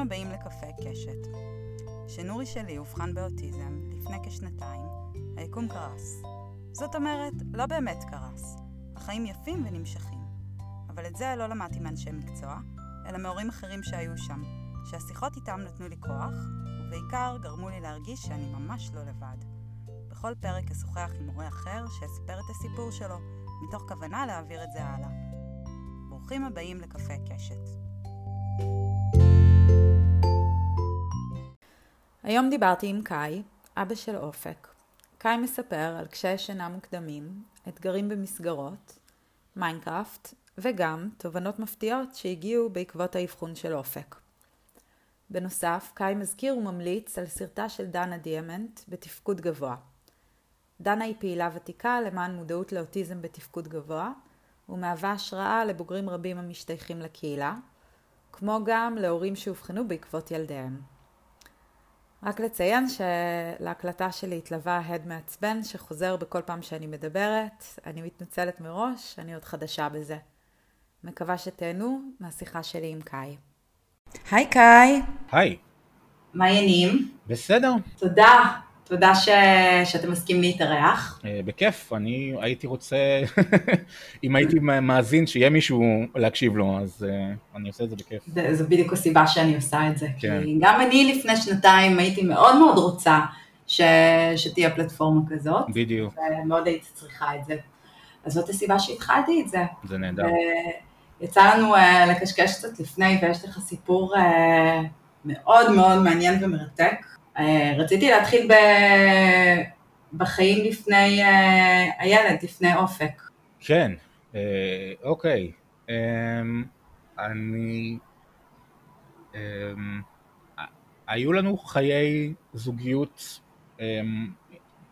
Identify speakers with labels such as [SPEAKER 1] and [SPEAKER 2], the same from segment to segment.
[SPEAKER 1] הבאים לקפה קשת. כשנורי שלי אובחן באוטיזם לפני כשנתיים, היקום קרס. זאת אומרת, לא באמת קרס. החיים יפים ונמשכים. אבל את זה לא למדתי מאנשי מקצוע, אלא מהורים אחרים שהיו שם, שהשיחות איתם נתנו לי כוח, ובעיקר גרמו לי להרגיש שאני ממש לא לבד. בכל פרק אשוחח עם מורה אחר שיספר את הסיפור שלו, מתוך כוונה להעביר את זה הלאה. ברוכים הבאים לקפה קשת. היום דיברתי עם קאי, אבא של אופק. קאי מספר על קשיי שינה מוקדמים, אתגרים במסגרות, מיינקראפט, וגם תובנות מפתיעות שהגיעו בעקבות האבחון של אופק. בנוסף, קאי מזכיר וממליץ על סרטה של דנה דיאמנט בתפקוד גבוה. דנה היא פעילה ותיקה למען מודעות לאוטיזם בתפקוד גבוה, ומהווה השראה לבוגרים רבים המשתייכים לקהילה, כמו גם להורים שאובחנו בעקבות ילדיהם. רק לציין שלהקלטה שלי התלווה הד מעצבן שחוזר בכל פעם שאני מדברת. אני מתנצלת מראש, אני עוד חדשה בזה. מקווה שתהנו מהשיחה שלי עם קאי. היי קאי.
[SPEAKER 2] היי.
[SPEAKER 1] מה העניינים?
[SPEAKER 2] בסדר.
[SPEAKER 1] תודה. תודה ש... שאתם מסכים להתארח.
[SPEAKER 2] Uh, בכיף, אני הייתי רוצה, אם הייתי מאזין שיהיה מישהו להקשיב לו, אז uh, אני עושה את זה בכיף.
[SPEAKER 1] זה, זו בדיוק הסיבה שאני עושה את זה. כן. כי גם אני לפני שנתיים הייתי מאוד מאוד רוצה ש... שתהיה פלטפורמה כזאת.
[SPEAKER 2] בדיוק.
[SPEAKER 1] ומאוד הייתי צריכה את זה. אז זאת הסיבה שהתחלתי את זה.
[SPEAKER 2] זה נהדר.
[SPEAKER 1] יצא לנו uh, לקשקש קצת לפני, ויש לך סיפור מאוד מאוד מעניין ומרתק. Uh, רציתי להתחיל ב... בחיים לפני uh, הילד, לפני אופק.
[SPEAKER 2] כן, uh, אוקיי. Um, אני... Um, היו לנו חיי זוגיות, um,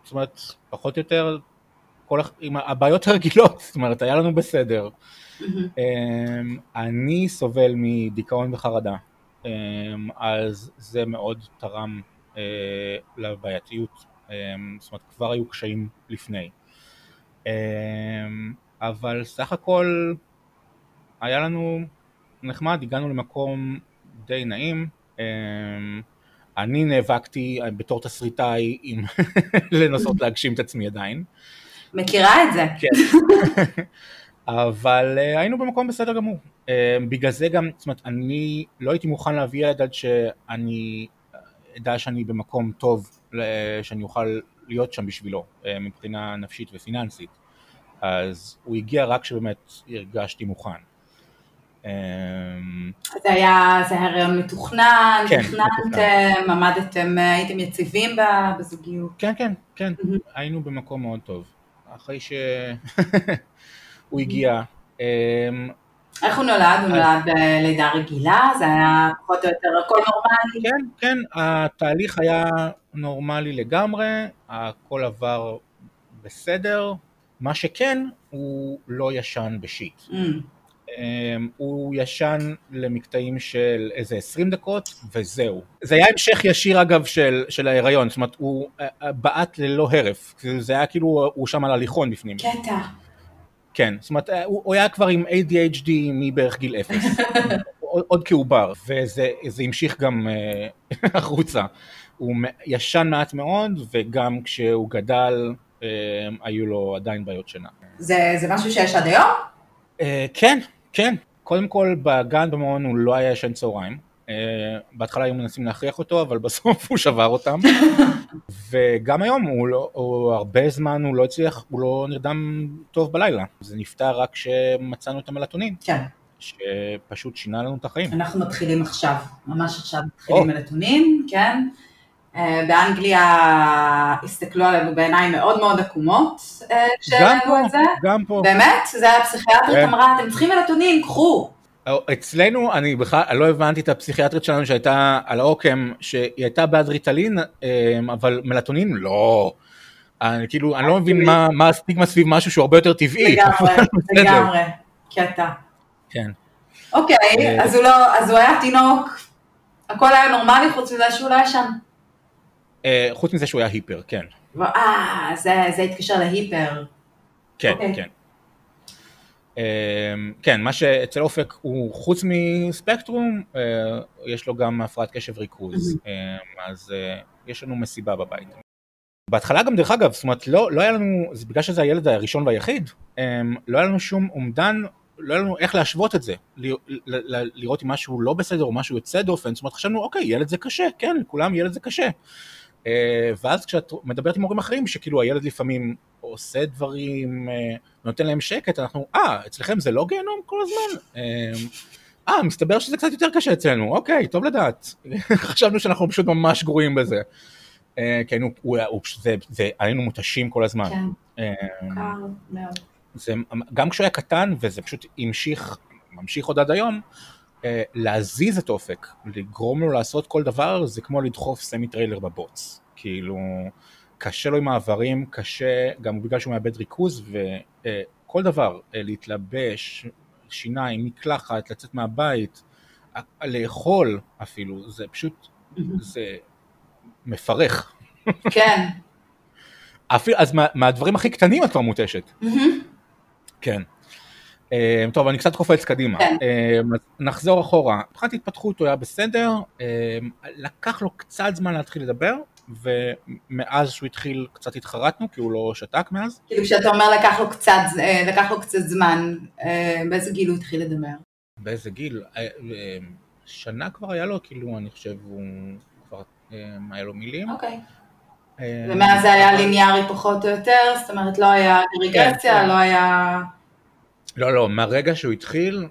[SPEAKER 2] זאת אומרת, פחות או יותר כל, עם הבעיות הרגילות, זאת אומרת, היה לנו בסדר. Mm-hmm. אני סובל מדיכאון וחרדה, אמ, אז זה מאוד תרם אה, לבעייתיות, אמ, זאת אומרת, כבר היו קשיים לפני. אבל סך הכל היה לנו נחמד, הגענו למקום די נעים. אני נאבקתי בתור תסריטאי עם לנסות להגשים את עצמי עדיין.
[SPEAKER 1] מכירה את זה.
[SPEAKER 2] כן. אבל uh, היינו במקום בסדר גמור. Uh, בגלל זה גם, זאת אומרת, אני לא הייתי מוכן להביא ילד עד שאני אדע שאני במקום טוב, שאני אוכל להיות שם בשבילו, uh, מבחינה נפשית ופיננסית. אז הוא הגיע רק כשבאמת הרגשתי מוכן.
[SPEAKER 1] זה היה, זה היה רעיון מתוכנן, כן, תכננתם, עמדתם, הייתם יציבים בזוגיות.
[SPEAKER 2] כן, כן, כן, היינו במקום מאוד טוב. אחרי שהוא הגיע.
[SPEAKER 1] איך הוא נולד? הוא נולד בלידה רגילה? זה היה פחות או יותר הכל נורמלי?
[SPEAKER 2] כן, כן, התהליך היה נורמלי לגמרי, הכל עבר בסדר, מה שכן, הוא לא ישן בשיט. Mm. אמ, הוא ישן למקטעים של איזה 20 דקות וזהו. זה היה המשך ישיר אגב של, של ההיריון, זאת אומרת הוא אה, אה, בעט ללא הרף, זה היה כאילו הוא שם על הליכון בפנים.
[SPEAKER 1] קטע.
[SPEAKER 2] כן, זאת אומרת אה, הוא, הוא היה כבר עם ADHD מבערך גיל אפס, עוד כעובר, וזה המשיך גם החוצה. הוא ישן מעט מאוד וגם כשהוא גדל היו לו עדיין בעיות שינה.
[SPEAKER 1] זה, זה משהו שיש עד היום?
[SPEAKER 2] כן, כן, קודם כל בגן במעון הוא לא היה ישן צהריים. Uh, בהתחלה היו מנסים להכריח אותו, אבל בסוף הוא שבר אותם. וגם היום הוא, לא, הוא הרבה זמן הוא לא הצליח, הוא לא נרדם טוב בלילה. זה נפתר רק כשמצאנו את המלטונין.
[SPEAKER 1] כן.
[SPEAKER 2] שפשוט שינה לנו את החיים.
[SPEAKER 1] אנחנו מתחילים עכשיו, ממש עכשיו מתחילים. מלטונין, כן. אה, באנגליה הסתכלו עלינו בעיניים מאוד מאוד עקומות אה, כשהעלינו את זה.
[SPEAKER 2] גם פה.
[SPEAKER 1] באמת? זה הפסיכיאטרית כן. אמרה, אתם צריכים מלטונין, קחו.
[SPEAKER 2] אה, אצלנו, אני בכלל לא הבנתי את הפסיכיאטרית שלנו שהייתה על העוקם, שהיא הייתה בעד ריטלין, אבל מלטונין לא. אני כאילו, אני לא מבין מה הסטיגמה סביב משהו שהוא הרבה יותר טבעי.
[SPEAKER 1] לגמרי, לגמרי, קטע.
[SPEAKER 2] כן.
[SPEAKER 1] אוקיי, אז הוא היה תינוק, הכל היה נורמלי חוץ מזה שהוא לא ישן.
[SPEAKER 2] אה, חוץ מזה שהוא היה היפר, כן.
[SPEAKER 1] אה, זה, זה התקשר להיפר.
[SPEAKER 2] כן. אוקיי. כן. כן, מה שאצל אופק הוא חוץ מספקטרום, יש לו גם הפרעת קשב ריכוז, אז יש לנו מסיבה בבית. בהתחלה גם דרך אגב, זאת אומרת לא, לא היה לנו, זה בגלל שזה הילד הראשון והיחיד, לא היה לנו שום אומדן, לא היה לנו איך להשוות את זה, לראות אם משהו לא בסדר או משהו יוצא דופן, זאת אומרת חשבנו אוקיי ילד זה קשה, כן, לכולם ילד זה קשה. ואז כשאת מדברת עם הורים אחרים שכאילו הילד לפעמים עושה דברים, נותן להם שקט, אנחנו, אה, אצלכם זה לא גיהנום כל הזמן? אה, מסתבר שזה קצת יותר קשה אצלנו, אוקיי, טוב לדעת. חשבנו שאנחנו פשוט ממש גרועים בזה. כי היינו, היינו מותשים כל הזמן.
[SPEAKER 1] כן, מוכר מאוד.
[SPEAKER 2] זה, גם כשהוא היה קטן, וזה פשוט המשיך, ממשיך עוד עד היום, להזיז את אופק, לגרום לו לעשות כל דבר, זה כמו לדחוף סמי טריילר בבוץ. כאילו, קשה לו עם מעברים, קשה, גם בגלל שהוא מאבד ריכוז, וכל דבר, להתלבש, שיניים, מקלחת, לצאת מהבית, לאכול אפילו, זה פשוט, זה מפרך.
[SPEAKER 1] כן.
[SPEAKER 2] אפילו, אז מה, מהדברים הכי קטנים את כבר מותשת. כן. טוב, אני קצת קופץ קדימה.
[SPEAKER 1] כן.
[SPEAKER 2] נחזור אחורה. מבחינת התפתחות הוא היה בסדר, לקח לו קצת זמן להתחיל לדבר, ומאז שהוא התחיל קצת התחרטנו, כי הוא לא שתק מאז.
[SPEAKER 1] כאילו כשאתה אומר לקח לו קצת, לקח לו קצת זמן, באיזה גיל הוא התחיל לדבר?
[SPEAKER 2] באיזה גיל? שנה כבר היה לו, כאילו, אני חושב, הוא כבר היה לו מילים.
[SPEAKER 1] אוקיי. ומאז זה היה ליניארי פחות או יותר? זאת אומרת, לא היה רגרסיה, לא היה...
[SPEAKER 2] לא, לא, מהרגע שהוא התחיל,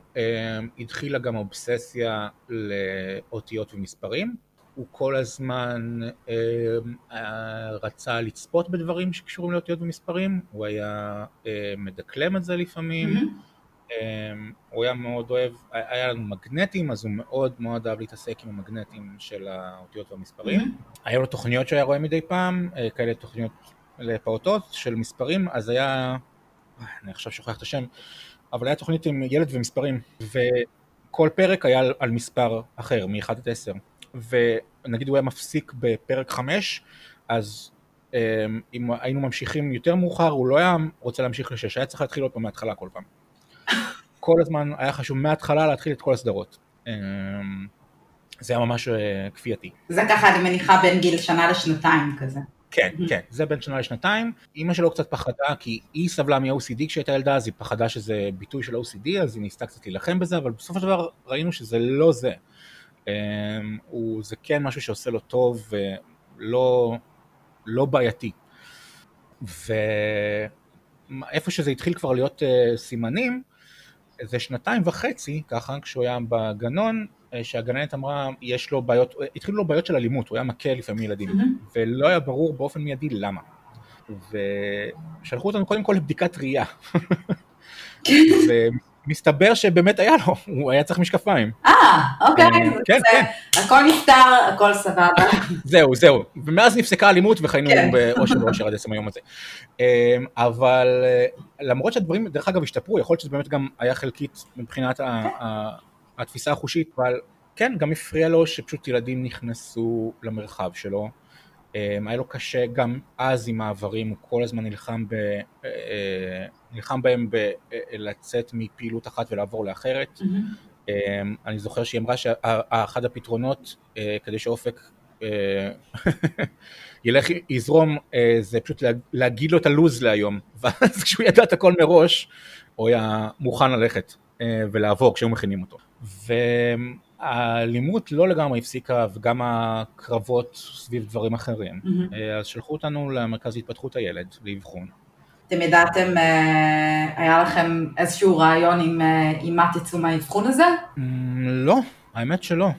[SPEAKER 2] התחילה גם אובססיה לאותיות ומספרים. הוא כל הזמן רצה לצפות בדברים שקשורים לאותיות ומספרים, הוא היה מדקלם את זה לפעמים, הוא היה מאוד אוהב, היה לנו מגנטים, אז הוא מאוד מאוד אהב להתעסק עם המגנטים של האותיות והמספרים. היו לו תוכניות שהיה רואה מדי פעם, כאלה תוכניות לפעוטות של מספרים, אז היה, אני עכשיו שוכח את השם, אבל היה תוכנית עם ילד ומספרים, וכל פרק היה על מספר אחר, מ-1 עד 10. ונגיד הוא היה מפסיק בפרק 5, אז אם היינו ממשיכים יותר מאוחר, הוא לא היה רוצה להמשיך לשש, היה צריך להתחיל עוד פעם מההתחלה כל פעם. כל הזמן היה חשוב מההתחלה להתחיל את כל הסדרות. זה היה ממש כפייתי.
[SPEAKER 1] זה ככה, אני מניחה, בין גיל שנה לשנתיים כזה.
[SPEAKER 2] כן, כן, זה בין שנה לשנתיים. אימא שלו קצת פחדה, כי היא סבלה מ-OCD כשהייתה ילדה, אז היא פחדה שזה ביטוי של OCD, אז היא ניסתה קצת להילחם בזה, אבל בסופו של דבר ראינו שזה לא זה. הוא, זה כן משהו שעושה לו טוב ולא לא בעייתי. ואיפה שזה התחיל כבר להיות uh, סימנים, זה שנתיים וחצי, ככה, כשהוא היה בגנון, שהגננת אמרה, יש לו בעיות, התחילו לו בעיות של אלימות, הוא היה מכה לפעמים ילדים, mm-hmm. ולא היה ברור באופן מיידי למה. ושלחו אותנו קודם כל לבדיקת ראייה. מסתבר שבאמת היה לו, הוא היה צריך משקפיים.
[SPEAKER 1] אה, אוקיי,
[SPEAKER 2] כן, כן.
[SPEAKER 1] הכל נפתר, הכל סבבה.
[SPEAKER 2] זהו, זהו, ומאז נפסקה אלימות וחיינו באושר ואושר עד עצם היום הזה. אבל למרות שהדברים, דרך אגב, השתפרו, יכול להיות שזה באמת גם היה חלקית מבחינת התפיסה החושית, אבל כן, גם הפריע לו שפשוט ילדים נכנסו למרחב שלו. היה לו קשה גם אז עם מעברים, הוא כל הזמן נלחם, ב, נלחם בהם בלצאת מפעילות אחת ולעבור לאחרת. Mm-hmm. אני זוכר שהיא אמרה שאחד הפתרונות כדי שאופק ילך, יזרום, זה פשוט להגיד לו את הלו"ז להיום, ואז כשהוא ידע את הכל מראש, הוא היה מוכן ללכת ולעבור כשהיו מכינים אותו. האלימות לא לגמרי הפסיקה וגם הקרבות סביב דברים אחרים, mm-hmm. אז שלחו אותנו למרכז התפתחות הילד לאבחון.
[SPEAKER 1] אתם ידעתם, היה לכם איזשהו רעיון עם, עם מה תצאו מהאבחון הזה?
[SPEAKER 2] לא, האמת שלא.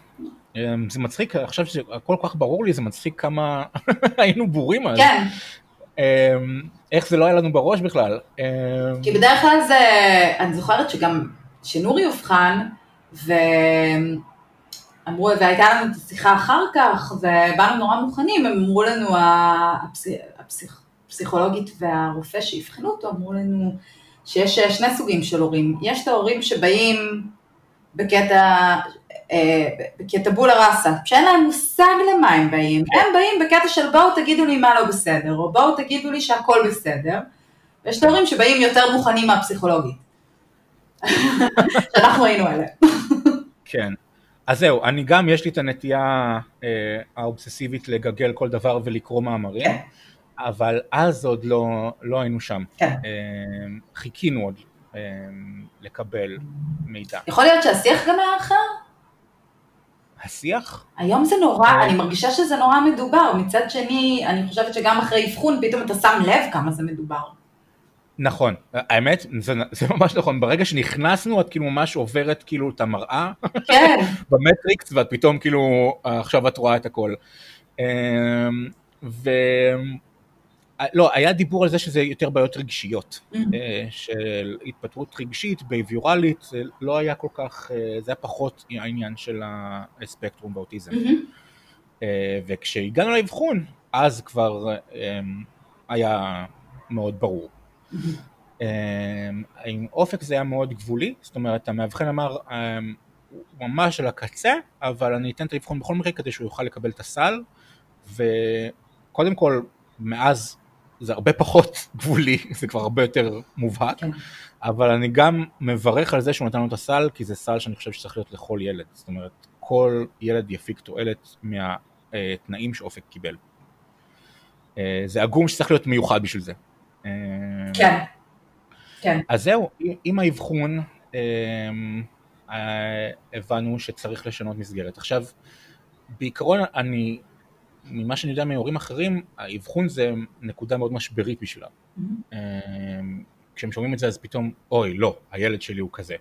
[SPEAKER 2] זה מצחיק, עכשיו שהכל כל כך ברור לי, זה מצחיק כמה היינו בורים אז.
[SPEAKER 1] כן.
[SPEAKER 2] איך זה לא היה לנו בראש בכלל.
[SPEAKER 1] כי בדרך כלל זה, אני זוכרת שגם, שנורי אובחן, ואמרו, והייתה לנו את השיחה אחר כך, ובאנו נורא מוכנים, הם אמרו לנו, הפסיכולוגית והרופא שאבחנו אותו, אמרו לנו שיש שני סוגים של הורים. יש את ההורים שבאים בקטע, בקטע בולה ראסה, שאין להם מושג למה הם באים, הם באים בקטע של בואו תגידו לי מה לא בסדר, או בואו תגידו לי שהכל בסדר, ויש את ההורים שבאים יותר מוכנים מהפסיכולוגית. שאנחנו היינו אלה.
[SPEAKER 2] כן. אז זהו, אני גם, יש לי את הנטייה אה, האובססיבית לגגל כל דבר ולקרוא מאמרים, כן. אבל אז עוד לא, לא היינו שם. כן. אה, חיכינו עוד אה, לקבל מידע.
[SPEAKER 1] יכול להיות שהשיח גם היה אחר?
[SPEAKER 2] השיח?
[SPEAKER 1] היום זה נורא, אה. אני מרגישה שזה נורא מדובר, מצד שני, אני חושבת שגם אחרי אבחון פתאום אתה שם לב כמה זה מדובר.
[SPEAKER 2] נכון, האמת, זה, זה ממש נכון, ברגע שנכנסנו את כאילו ממש עוברת כאילו את המראה, כן, במטריקס ואת פתאום כאילו עכשיו את רואה את הכל. אמ, ו... לא, היה דיבור על זה שזה יותר בעיות רגשיות, mm-hmm. של התפתחות רגשית, בייביורלית, זה לא היה כל כך, אה, זה היה פחות העניין של הספקטרום באוטיזם. Mm-hmm. וכשהגענו לאבחון, אז כבר אמ, היה מאוד ברור. Mm-hmm. עם אופק זה היה מאוד גבולי, זאת אומרת המאבחן אמר אמ, הוא ממש על הקצה, אבל אני אתן את האבחון בכל מקרה כדי שהוא יוכל לקבל את הסל, וקודם כל מאז זה הרבה פחות גבולי, זה כבר הרבה יותר מובהק, כן. אבל אני גם מברך על זה שהוא נתן לו את הסל, כי זה סל שאני חושב שצריך להיות לכל ילד, זאת אומרת כל ילד יפיק תועלת מהתנאים שאופק קיבל. אה, זה עגום שצריך להיות מיוחד בשביל זה.
[SPEAKER 1] אה, כן, כן.
[SPEAKER 2] אז זהו, עם האבחון אה, הבנו שצריך לשנות מסגרת. עכשיו, בעיקרון אני, ממה שאני יודע מהורים אחרים, האבחון זה נקודה מאוד משברית בשבילם. Mm-hmm. כשהם שומעים את זה אז פתאום, אוי, לא, הילד שלי הוא כזה.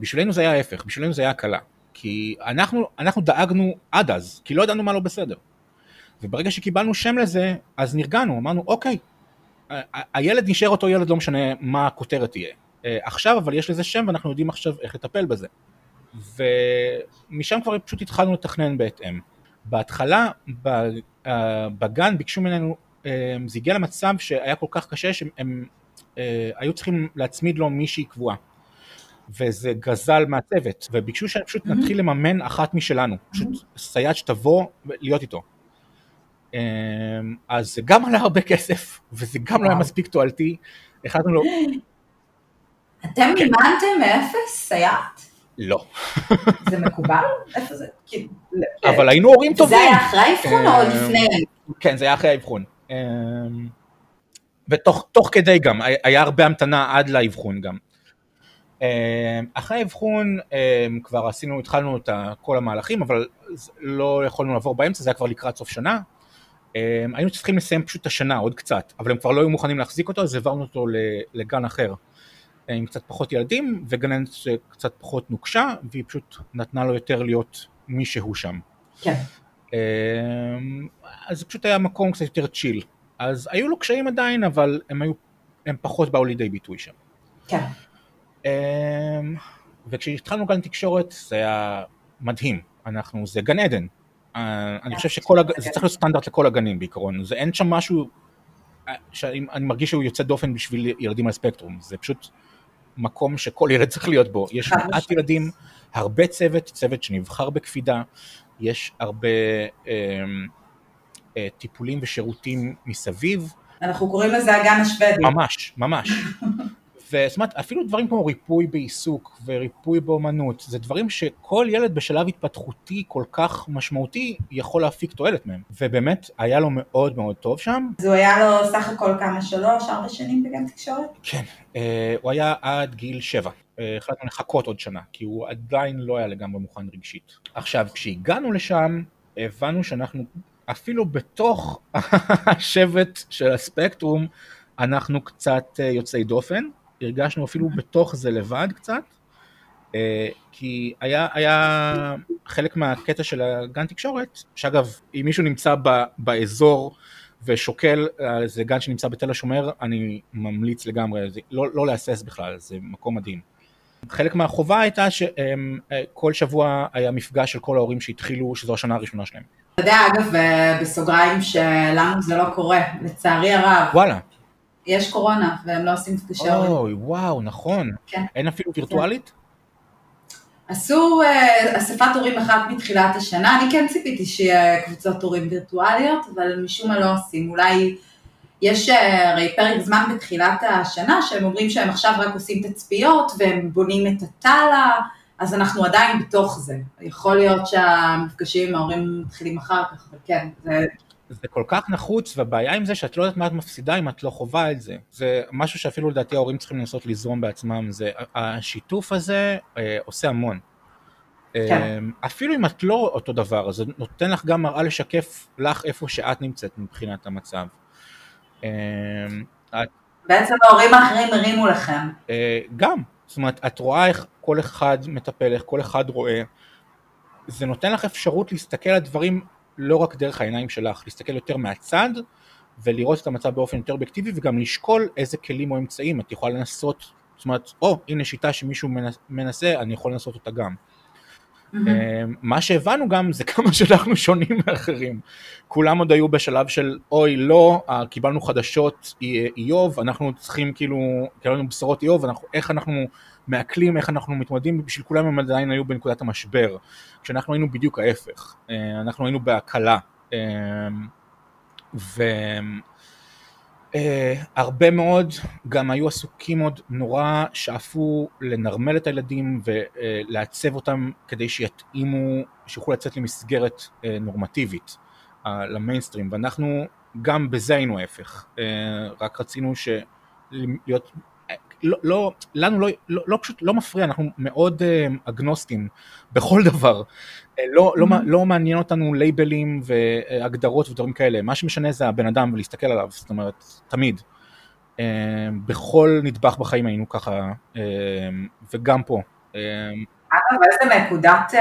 [SPEAKER 2] בשבילנו זה היה ההפך, בשבילנו זה היה הקלה. כי אנחנו, אנחנו דאגנו עד אז, כי לא ידענו מה לא בסדר. וברגע שקיבלנו שם לזה, אז נרגענו, אמרנו, אוקיי, הילד נשאר אותו ילד, לא משנה מה הכותרת תהיה. אה, עכשיו, אבל יש לזה שם ואנחנו יודעים עכשיו איך לטפל בזה. ומשם כבר פשוט התחלנו לתכנן בהתאם. בהתחלה, אה, בגן ביקשו ממנו, אה, זה הגיע למצב שהיה כל כך קשה שהם היו צריכים להצמיד לו מישהי קבועה. וזה גזל מהצוות, וביקשו שפשוט נתחיל לממן אחת משלנו, פשוט סייעת שתבוא להיות איתו. אמ, אז זה גם עלה הרבה כסף, וזה גם לא היה מספיק תועלתי. החלטנו לו...
[SPEAKER 1] אתם כן. מימנתם מאפס סייעת?
[SPEAKER 2] לא.
[SPEAKER 1] זה מקובל? איפה זה?
[SPEAKER 2] אבל היינו הורים טובים.
[SPEAKER 1] זה היה אחרי האבחון או אמ, לפני?
[SPEAKER 2] כן, זה היה אחרי האבחון. אמ, ותוך כדי גם, היה הרבה המתנה עד לאבחון גם. אחרי האבחון כבר עשינו, התחלנו את כל המהלכים, אבל לא יכולנו לעבור באמצע, זה היה כבר לקראת סוף שנה, היינו צריכים לסיים פשוט את השנה, עוד קצת, אבל הם כבר לא היו מוכנים להחזיק אותו, אז העברנו אותו לגן אחר עם קצת פחות ילדים, וגננת שקצת פחות נוקשה, והיא פשוט נתנה לו יותר להיות מי שהוא שם. כן. Um, אז זה פשוט היה מקום קצת יותר צ'יל. אז היו לו קשיים עדיין, אבל הם היו, הם פחות באו לידי ביטוי שם. כן. Um, וכשהתחלנו גן תקשורת זה היה מדהים, אנחנו, זה גן עדן, אה, אני חושב שכל, הג... זה צריך להיות סטנדרט לכל הגנים בעיקרון, זה אין שם משהו אה, שאני מרגיש שהוא יוצא דופן בשביל ילדים על ספקטרום, זה פשוט מקום שכל ילד צריך להיות בו, יש מעט ילדים, הרבה צוות, צוות שנבחר בקפידה, יש הרבה אה, אה, טיפולים ושירותים מסביב.
[SPEAKER 1] אנחנו קוראים לזה הגן השוודי.
[SPEAKER 2] ממש, ממש. וזאת אומרת, אפילו דברים כמו ריפוי בעיסוק וריפוי באומנות, זה דברים שכל ילד בשלב התפתחותי כל כך משמעותי יכול להפיק תועלת מהם. ובאמת, היה לו מאוד מאוד טוב שם.
[SPEAKER 1] אז הוא היה לו סך הכל כמה, שלוש, ארבע שנים בגן תקשורת?
[SPEAKER 2] כן, אה, הוא היה עד גיל שבע. אה, החלטנו לחכות עוד שנה, כי הוא עדיין לא היה לגמרי מוכן רגשית. עכשיו, כשהגענו לשם, הבנו שאנחנו אפילו בתוך השבט של הספקטרום, אנחנו קצת אה, יוצאי דופן, הרגשנו אפילו בתוך זה לבד קצת, אה, כי היה, היה חלק מהקטע של הגן תקשורת, שאגב, אם מישהו נמצא ב, באזור ושוקל, אה, זה גן שנמצא בתל השומר, אני ממליץ לגמרי, זה, לא, לא להסס בכלל, זה מקום מדהים. חלק מהחובה הייתה שכל אה, שבוע היה מפגש של כל ההורים שהתחילו, שזו השנה הראשונה שלהם.
[SPEAKER 1] אתה יודע, אגב, בסוגריים שלנו זה לא קורה, לצערי הרב.
[SPEAKER 2] וואלה.
[SPEAKER 1] יש קורונה, והם לא עושים מפגשי
[SPEAKER 2] הורים. אוי, וואו, נכון. כן. אין אפילו וירטואלית?
[SPEAKER 1] עשו uh, אספת הורים אחת מתחילת השנה, אני כן ציפיתי שיהיה קבוצות הורים וירטואליות, אבל משום מה לא עושים. אולי יש אה, הרי פרק זמן בתחילת השנה שהם אומרים שהם עכשיו רק עושים תצפיות והם בונים את התעלה, אז אנחנו עדיין בתוך זה. יכול להיות שהמפגשים עם ההורים מתחילים אחר כך, אבל כן, זה...
[SPEAKER 2] זה כל כך נחוץ, והבעיה עם זה שאת לא יודעת מה את מפסידה אם את לא חווה את זה. זה משהו שאפילו לדעתי ההורים צריכים לנסות לזרום בעצמם, זה השיתוף הזה אה, עושה המון. כן. אמ, אפילו אם את לא אותו דבר, אז זה נותן לך גם מראה לשקף לך איפה שאת נמצאת מבחינת המצב. אמ,
[SPEAKER 1] בעצם ההורים האחרים הרימו לכם.
[SPEAKER 2] אה, גם, זאת אומרת, את רואה איך כל אחד מטפל, איך כל אחד רואה. זה נותן לך אפשרות להסתכל על דברים לא רק דרך העיניים שלך, להסתכל יותר מהצד ולראות את המצב באופן יותר אובייקטיבי וגם לשקול איזה כלים או אמצעים את יכולה לנסות, זאת אומרת, או הנה שיטה שמישהו מנסה, אני יכול לנסות אותה גם. Mm-hmm. מה שהבנו גם זה כמה שאנחנו שונים מאחרים. כולם עוד היו בשלב של אוי לא, אה, קיבלנו חדשות איוב, אנחנו צריכים כאילו, קיבלנו בשורות איוב, אנחנו, איך אנחנו מעכלים, איך אנחנו מתמודדים, בשביל כולם הם עדיין היו בנקודת המשבר. כשאנחנו היינו בדיוק ההפך, אה, אנחנו היינו בהקלה. ו... Uh, הרבה מאוד גם היו עסוקים עוד נורא שאפו לנרמל את הילדים ולעצב אותם כדי שיתאימו, שיוכלו לצאת למסגרת נורמטיבית למיינסטרים ואנחנו גם בזה היינו ההפך, רק רצינו ש... להיות לא, לא, לנו לא, לא, לא פשוט, לא מפריע, אנחנו מאוד uh, אגנוסטים בכל דבר. Uh, לא, לא, mm-hmm. לא מעניין אותנו לייבלים והגדרות ודברים כאלה, מה שמשנה זה הבן אדם ולהסתכל עליו, זאת אומרת, תמיד. Uh, בכל נדבך בחיים היינו ככה, uh, וגם פה.
[SPEAKER 1] Uh, אגב, איזה נקודת,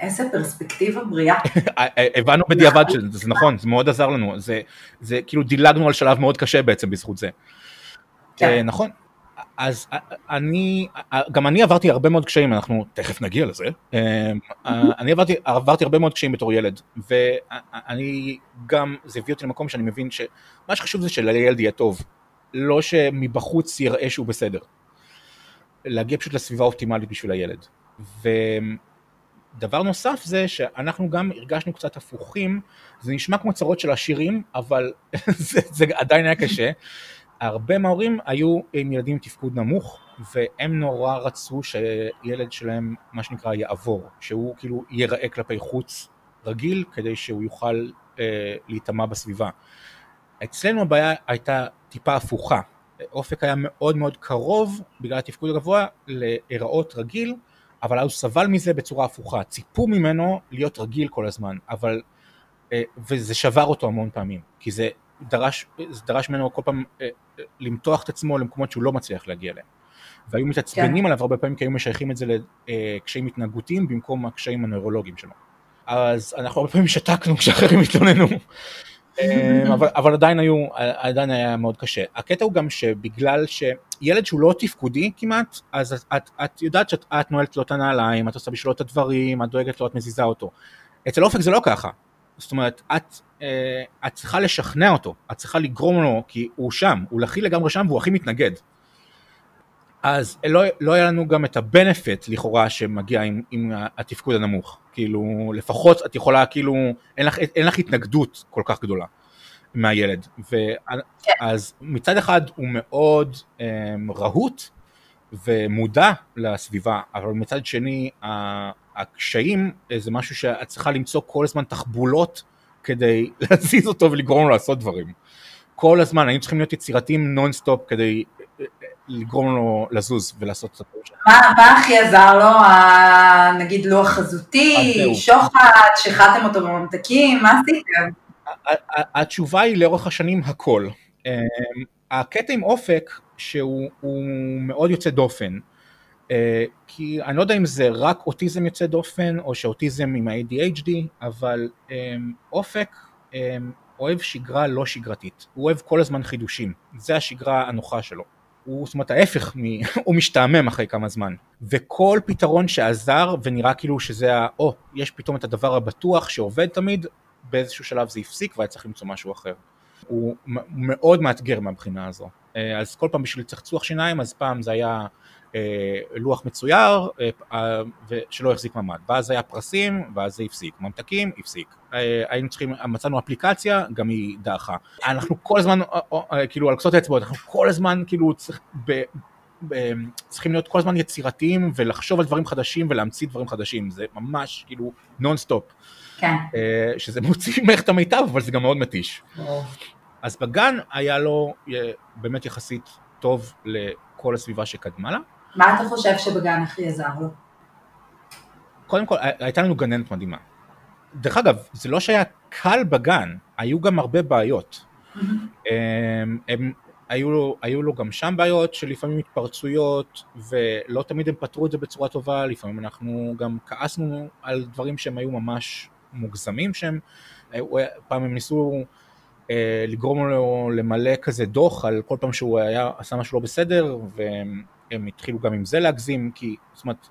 [SPEAKER 1] איזה פרספקטיבה בריאה.
[SPEAKER 2] הבנו בדיעבד שזה נכון, זה מאוד עזר לנו, זה, זה כאילו דילגנו על שלב מאוד קשה בעצם בזכות זה. כן. נכון, אז אני, גם אני עברתי הרבה מאוד קשיים, אנחנו תכף נגיע לזה, אמ, אני עברתי, עברתי הרבה מאוד קשיים בתור ילד, ואני גם, זה הביא אותי למקום שאני מבין שמה שחשוב זה שלילד יהיה טוב, לא שמבחוץ יראה שהוא בסדר. להגיע פשוט לסביבה אופטימלית בשביל הילד. ודבר נוסף זה שאנחנו גם הרגשנו קצת הפוכים, זה נשמע כמו צרות של עשירים, אבל זה, זה עדיין היה קשה. הרבה מההורים היו עם ילדים עם תפקוד נמוך, והם נורא רצו שילד שלהם, מה שנקרא, יעבור, שהוא כאילו ייראה כלפי חוץ רגיל, כדי שהוא יוכל אה, להיטמע בסביבה. אצלנו הבעיה הייתה טיפה הפוכה. אופק היה מאוד מאוד קרוב, בגלל התפקוד הגבוה, להיראות רגיל, אבל הוא סבל מזה בצורה הפוכה. ציפו ממנו להיות רגיל כל הזמן, אבל... אה, וזה שבר אותו המון פעמים, כי זה דרש, זה דרש ממנו כל פעם אה, אה, למתוח את עצמו למקומות שהוא לא מצליח להגיע אליהם. והיו מתעצבנים כן. עליו הרבה פעמים כי היו משייכים את זה לקשיים התנהגותיים במקום הקשיים הנוירולוגיים שלו. אז אנחנו הרבה פעמים שתקנו כשאחרים התלוננו. אה, אבל, אבל עדיין היו, עדיין היה מאוד קשה. הקטע הוא גם שבגלל שילד שהוא לא תפקודי כמעט, אז את, את, את יודעת שאת נועלת לו את הנעליים, את עושה בשבילו את הדברים, את דואגת לו, את מזיזה אותו. אצל אופק זה לא ככה. זאת אומרת, את, אה, את צריכה לשכנע אותו, את צריכה לגרום לו, כי הוא שם, הוא הכי לגמרי שם והוא הכי מתנגד. אז לא, לא היה לנו גם את הבנפיט לכאורה שמגיע עם, עם התפקוד הנמוך, כאילו לפחות את יכולה כאילו, אין לך, אין לך התנגדות כל כך גדולה מהילד, ואז מצד אחד הוא מאוד אה, רהוט ומודע לסביבה, אבל מצד שני הקשיים זה משהו שאת צריכה למצוא כל הזמן תחבולות כדי להזיז אותו ולגרום לו לעשות דברים. כל הזמן היינו צריכים להיות יצירתיים נונסטופ כדי אה, לגרום לו לזוז ולעשות את הדברים
[SPEAKER 1] שלו. מה הכי עזר לו? נגיד לוח חזותי, שוחד, שחטתם אותו בממתקים, מה עשיתם?
[SPEAKER 2] התשובה היא לאורך השנים הכל. אמ, הקטע עם אופק שהוא מאוד יוצא דופן. אה, כי אני לא יודע אם זה רק אוטיזם יוצא דופן או שאוטיזם עם ה-ADHD, אבל אמ, אופק אמ, אוהב שגרה לא שגרתית, הוא אוהב כל הזמן חידושים, זה השגרה הנוחה שלו. הוא, זאת אומרת ההפך, מ... הוא משתעמם אחרי כמה זמן. וכל פתרון שעזר ונראה כאילו שזה ה... או, יש פתאום את הדבר הבטוח שעובד תמיד, באיזשהו שלב זה הפסיק והיה צריך למצוא משהו אחר. הוא מאוד מאתגר מהבחינה הזו. אה, אז כל פעם בשביל צחצוח שיניים, אז פעם זה היה לוח מצויר שלא החזיק ממ"ד, ואז היה פרסים, ואז זה הפסיק, ממתקים, הפסיק. היינו צריכים, מצאנו אפליקציה, גם היא דעכה. אנחנו כל הזמן, כאילו על קצות האצבעות, אנחנו כל הזמן כאילו צריך, ב, ב, צריכים להיות כל הזמן יצירתיים ולחשוב על דברים חדשים ולהמציא דברים חדשים, זה ממש כאילו נונסטופ.
[SPEAKER 1] כן.
[SPEAKER 2] שזה מוציא ממך את המיטב, אבל זה גם מאוד מתיש. אז בגן היה לו באמת יחסית טוב לכל הסביבה שקדמה לה.
[SPEAKER 1] מה אתה חושב שבגן הכי עזר לו?
[SPEAKER 2] קודם כל, הייתה לנו גננת מדהימה. דרך אגב, זה לא שהיה קל בגן, היו גם הרבה בעיות. Mm-hmm. הם, הם, היו, לו, היו לו גם שם בעיות שלפעמים התפרצויות, ולא תמיד הם פתרו את זה בצורה טובה, לפעמים אנחנו גם כעסנו על דברים שהם היו ממש מוגזמים שהם, פעם הם ניסו אה, לגרום לו למלא כזה דוח על כל פעם שהוא היה, עשה משהו לא בסדר, והם התחילו גם עם זה להגזים, כי זאת אומרת,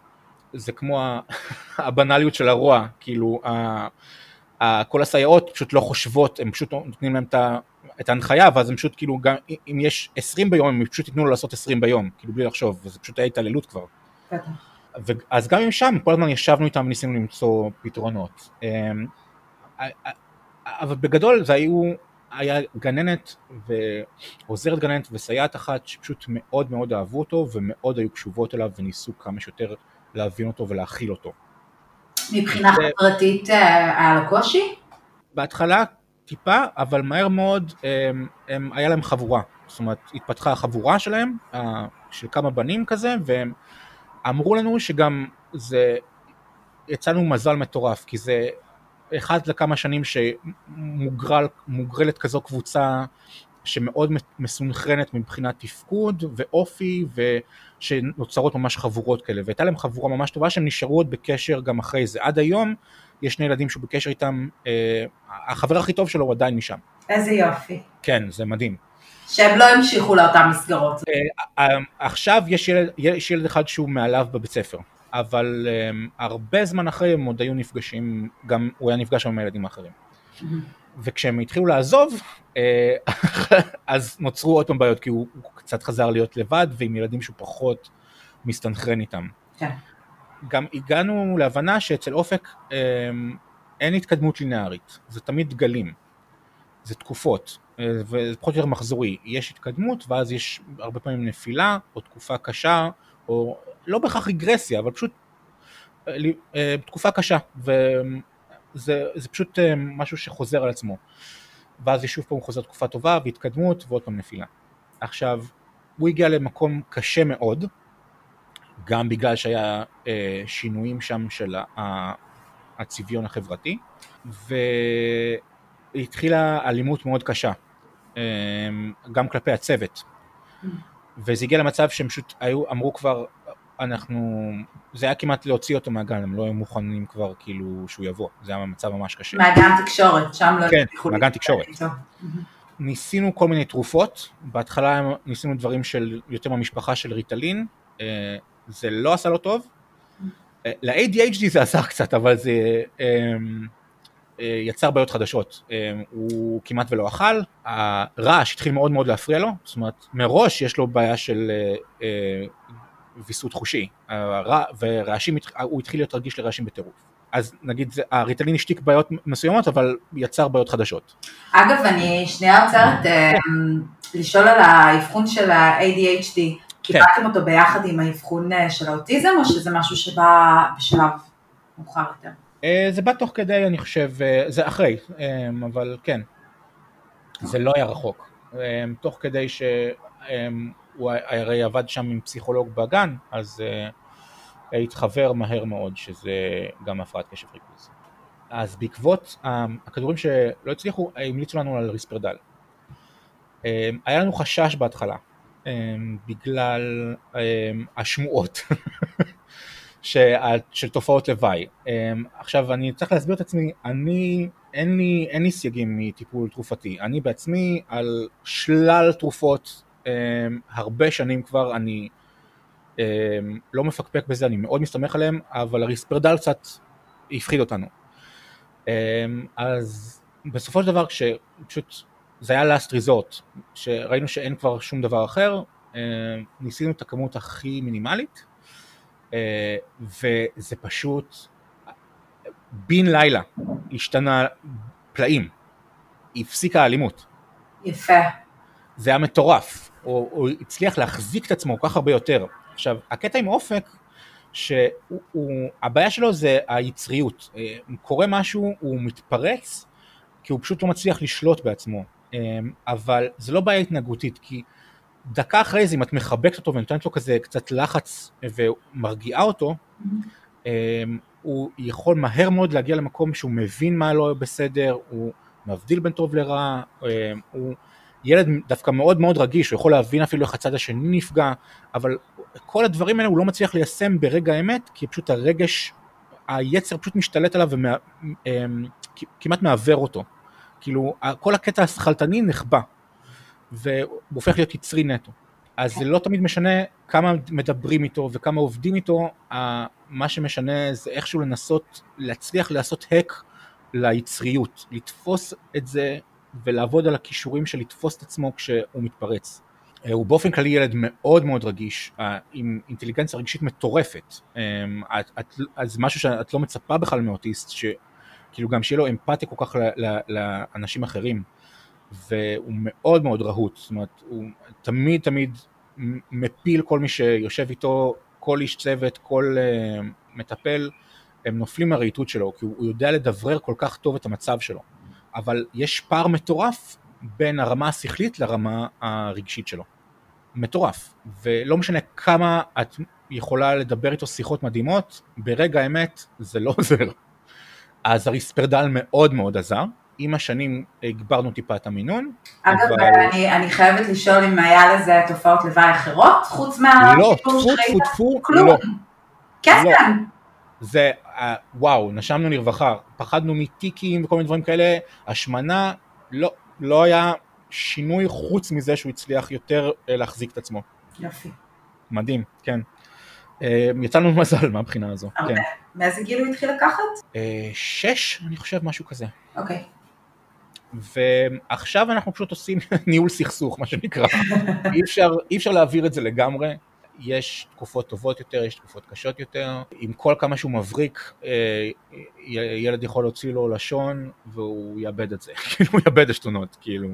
[SPEAKER 2] זה כמו הבנאליות של הרוע, כאילו, כל הסייעות פשוט לא חושבות, הם פשוט נותנים להם את ההנחיה, ואז הם פשוט כאילו, גם אם יש 20 ביום, הם פשוט ייתנו לו לעשות 20 ביום, כאילו בלי לחשוב, וזה פשוט היה התעללות כבר. אז גם אם שם, כל הזמן ישבנו איתם וניסינו למצוא פתרונות. אמ, אבל בגדול זה היו היה גננת ועוזרת גננת וסייעת אחת שפשוט מאוד מאוד אהבו אותו ומאוד היו קשובות אליו וניסו כמה שיותר להבין אותו ולהכיל אותו.
[SPEAKER 1] מבחינה חברתית אה, היה לו קושי?
[SPEAKER 2] בהתחלה טיפה, אבל מהר מאוד הם, הם, היה להם חבורה, זאת אומרת התפתחה החבורה שלהם, אה, של כמה בנים כזה, והם אמרו לנו שגם זה, יצאנו מזל מטורף, כי זה אחד לכמה שנים שמוגרלת כזו קבוצה שמאוד מסונכרנת מבחינת תפקוד ואופי ושנוצרות ממש חבורות כאלה והייתה להם חבורה ממש טובה שהם נשארו עוד בקשר גם אחרי זה עד היום יש שני ילדים שהוא בקשר איתם אה, החבר הכי טוב שלו הוא עדיין משם.
[SPEAKER 1] איזה יופי.
[SPEAKER 2] כן זה מדהים.
[SPEAKER 1] שהם לא המשיכו לאותן מסגרות.
[SPEAKER 2] אה, אה, עכשיו יש ילד, יש ילד אחד שהוא מעליו בבית ספר אבל um, הרבה זמן אחרי הם עוד היו נפגשים, גם הוא היה נפגש עם הילדים האחרים. Mm-hmm. וכשהם התחילו לעזוב, אה, אז נוצרו עוד פעם בעיות, כי הוא, הוא קצת חזר להיות לבד, ועם ילדים שהוא פחות מסתנכרן איתם. כן. גם הגענו להבנה שאצל אופק um, אין התקדמות לינארית, זה תמיד גלים, זה תקופות, אה, וזה פחות או יותר מחזורי, יש התקדמות ואז יש הרבה פעמים נפילה, או תקופה קשה, או לא בהכרח רגרסיה, אבל פשוט אה, אה, תקופה קשה, וזה פשוט אה, משהו שחוזר על עצמו. ואז שוב פעם חוזר תקופה טובה והתקדמות ועוד פעם נפילה. עכשיו, הוא הגיע למקום קשה מאוד, גם בגלל שהיה שינויים שם של הצביון החברתי, והתחילה אלימות מאוד קשה, גם כלפי הצוות. Mm. וזה הגיע למצב שהם פשוט היו, אמרו כבר, אנחנו, זה היה כמעט להוציא אותו מהגן, הם לא היו מוכנים כבר כאילו שהוא יבוא, זה היה מצב ממש קשה.
[SPEAKER 1] מהגן תקשורת, שם לא...
[SPEAKER 2] כן, מהגן תקשורת. ניסינו כל מיני תרופות, בהתחלה ניסינו דברים של יותר מהמשפחה של ריטלין, אה, זה לא עשה לו טוב, אה, ל-ADHD זה עזר קצת, אבל זה אה, יצר בעיות חדשות, הוא כמעט ולא אכל, הרעש התחיל מאוד מאוד להפריע לו, זאת אומרת מראש יש לו בעיה של ויסות חושי, ורעשים, הוא התחיל להיות רגיש לרעשים בטירוף. אז נגיד הריטלין השתיק בעיות מסוימות אבל יצר בעיות חדשות.
[SPEAKER 1] אגב אני שנייה עוצרת אה, לשאול על האבחון של ה-ADHD, כן. קיבלתם אותו ביחד עם האבחון אה, של האוטיזם או שזה משהו שבא בשלב מאוחר יותר?
[SPEAKER 2] אה, זה בא תוך כדי אני חושב, זה אחרי, אבל כן, זה לא היה רחוק, תוך כדי ש... הוא הרי עבד שם עם פסיכולוג בגן, אז uh, התחבר מהר מאוד שזה גם הפרעת קשב ריכוז. אז בעקבות um, הכדורים שלא הצליחו, המליצו לנו על ריספרדל. Um, היה לנו חשש בהתחלה, um, בגלל um, השמועות של תופעות לוואי. Um, עכשיו אני צריך להסביר את עצמי, אני, אין לי, אין לי סייגים מטיפול תרופתי, אני בעצמי על שלל תרופות הרבה שנים כבר אני אמ, לא מפקפק בזה, אני מאוד מסתמך עליהם, אבל הריספרדל קצת הפחיד אותנו. אמ, אז בסופו של דבר כשפשוט זה היה last resort, שראינו שאין כבר שום דבר אחר, ניסינו את הכמות הכי מינימלית, וזה פשוט בן לילה השתנה פלאים, הפסיקה האלימות.
[SPEAKER 1] יפה.
[SPEAKER 2] זה היה מטורף, הוא, הוא הצליח להחזיק את עצמו כל כך הרבה יותר. עכשיו, הקטע עם אופק, שהבעיה שלו זה היצריות. קורה משהו, הוא מתפרץ, כי הוא פשוט לא מצליח לשלוט בעצמו. אבל זה לא בעיה התנהגותית, כי דקה אחרי זה, אם את מחבקת אותו ונותנת לו כזה קצת לחץ ומרגיעה אותו, mm-hmm. הוא יכול מהר מאוד להגיע למקום שהוא מבין מה לא בסדר, הוא מבדיל בין טוב לרע, הוא ילד דווקא מאוד מאוד רגיש, הוא יכול להבין אפילו איך הצד השני נפגע, אבל כל הדברים האלה הוא לא מצליח ליישם ברגע האמת, כי פשוט הרגש, היצר פשוט משתלט עליו וכמעט מעוור אותו. כאילו, כל הקטע השכלתני נחבא, והוא הופך להיות יצרי נטו. אז זה לא תמיד משנה כמה מדברים איתו וכמה עובדים איתו, מה שמשנה זה איכשהו לנסות להצליח לעשות האק ליצריות, לתפוס את זה ולעבוד על הכישורים של לתפוס את עצמו כשהוא מתפרץ. אה, הוא באופן כללי ילד מאוד מאוד רגיש, אה, עם אינטליגנציה רגשית מטורפת. אז משהו שאת לא מצפה בכלל מאוטיסט, שכאילו גם שיהיה לו אמפתיה כל כך לאנשים אחרים. והוא מאוד מאוד רהוט, זאת אומרת, הוא תמיד תמיד מפיל כל מי שיושב איתו, כל איש צוות, כל מטפל, הם נופלים מהרהיטות שלו, כי הוא יודע לדברר כל כך טוב את המצב שלו. אבל יש פער מטורף בין הרמה השכלית לרמה הרגשית שלו. מטורף. ולא משנה כמה את יכולה לדבר איתו שיחות מדהימות, ברגע האמת זה לא עוזר. אז הריספרדל מאוד מאוד עזר. עם השנים הגברנו טיפה את המינון.
[SPEAKER 1] אגב, אבל... אני, אני חייבת לשאול אם היה לזה תופעות לוואי אחרות, חוץ מה...
[SPEAKER 2] לא, טפו טפו טפו,
[SPEAKER 1] כלום.
[SPEAKER 2] לא.
[SPEAKER 1] כן,
[SPEAKER 2] לא.
[SPEAKER 1] כן.
[SPEAKER 2] זה, uh, וואו, נשמנו לרווחה, פחדנו מטיקים וכל מיני דברים כאלה, השמנה, לא, לא היה שינוי חוץ מזה שהוא הצליח יותר uh, להחזיק את עצמו.
[SPEAKER 1] יופי.
[SPEAKER 2] מדהים, כן. Uh, יצא לנו מזל מהבחינה הזו,
[SPEAKER 1] okay. כן. מאיזה גיל הוא התחיל לקחת?
[SPEAKER 2] שש, אני חושב, משהו כזה.
[SPEAKER 1] אוקיי.
[SPEAKER 2] ועכשיו אנחנו פשוט עושים ניהול סכסוך, מה שנקרא. אי אפשר, אי אפשר להעביר את זה לגמרי. יש תקופות טובות יותר, יש תקופות קשות יותר. עם כל כמה שהוא מבריק, אה, ילד יכול להוציא לו לשון והוא יאבד את זה. כאילו הוא יאבד עשתונות, כאילו,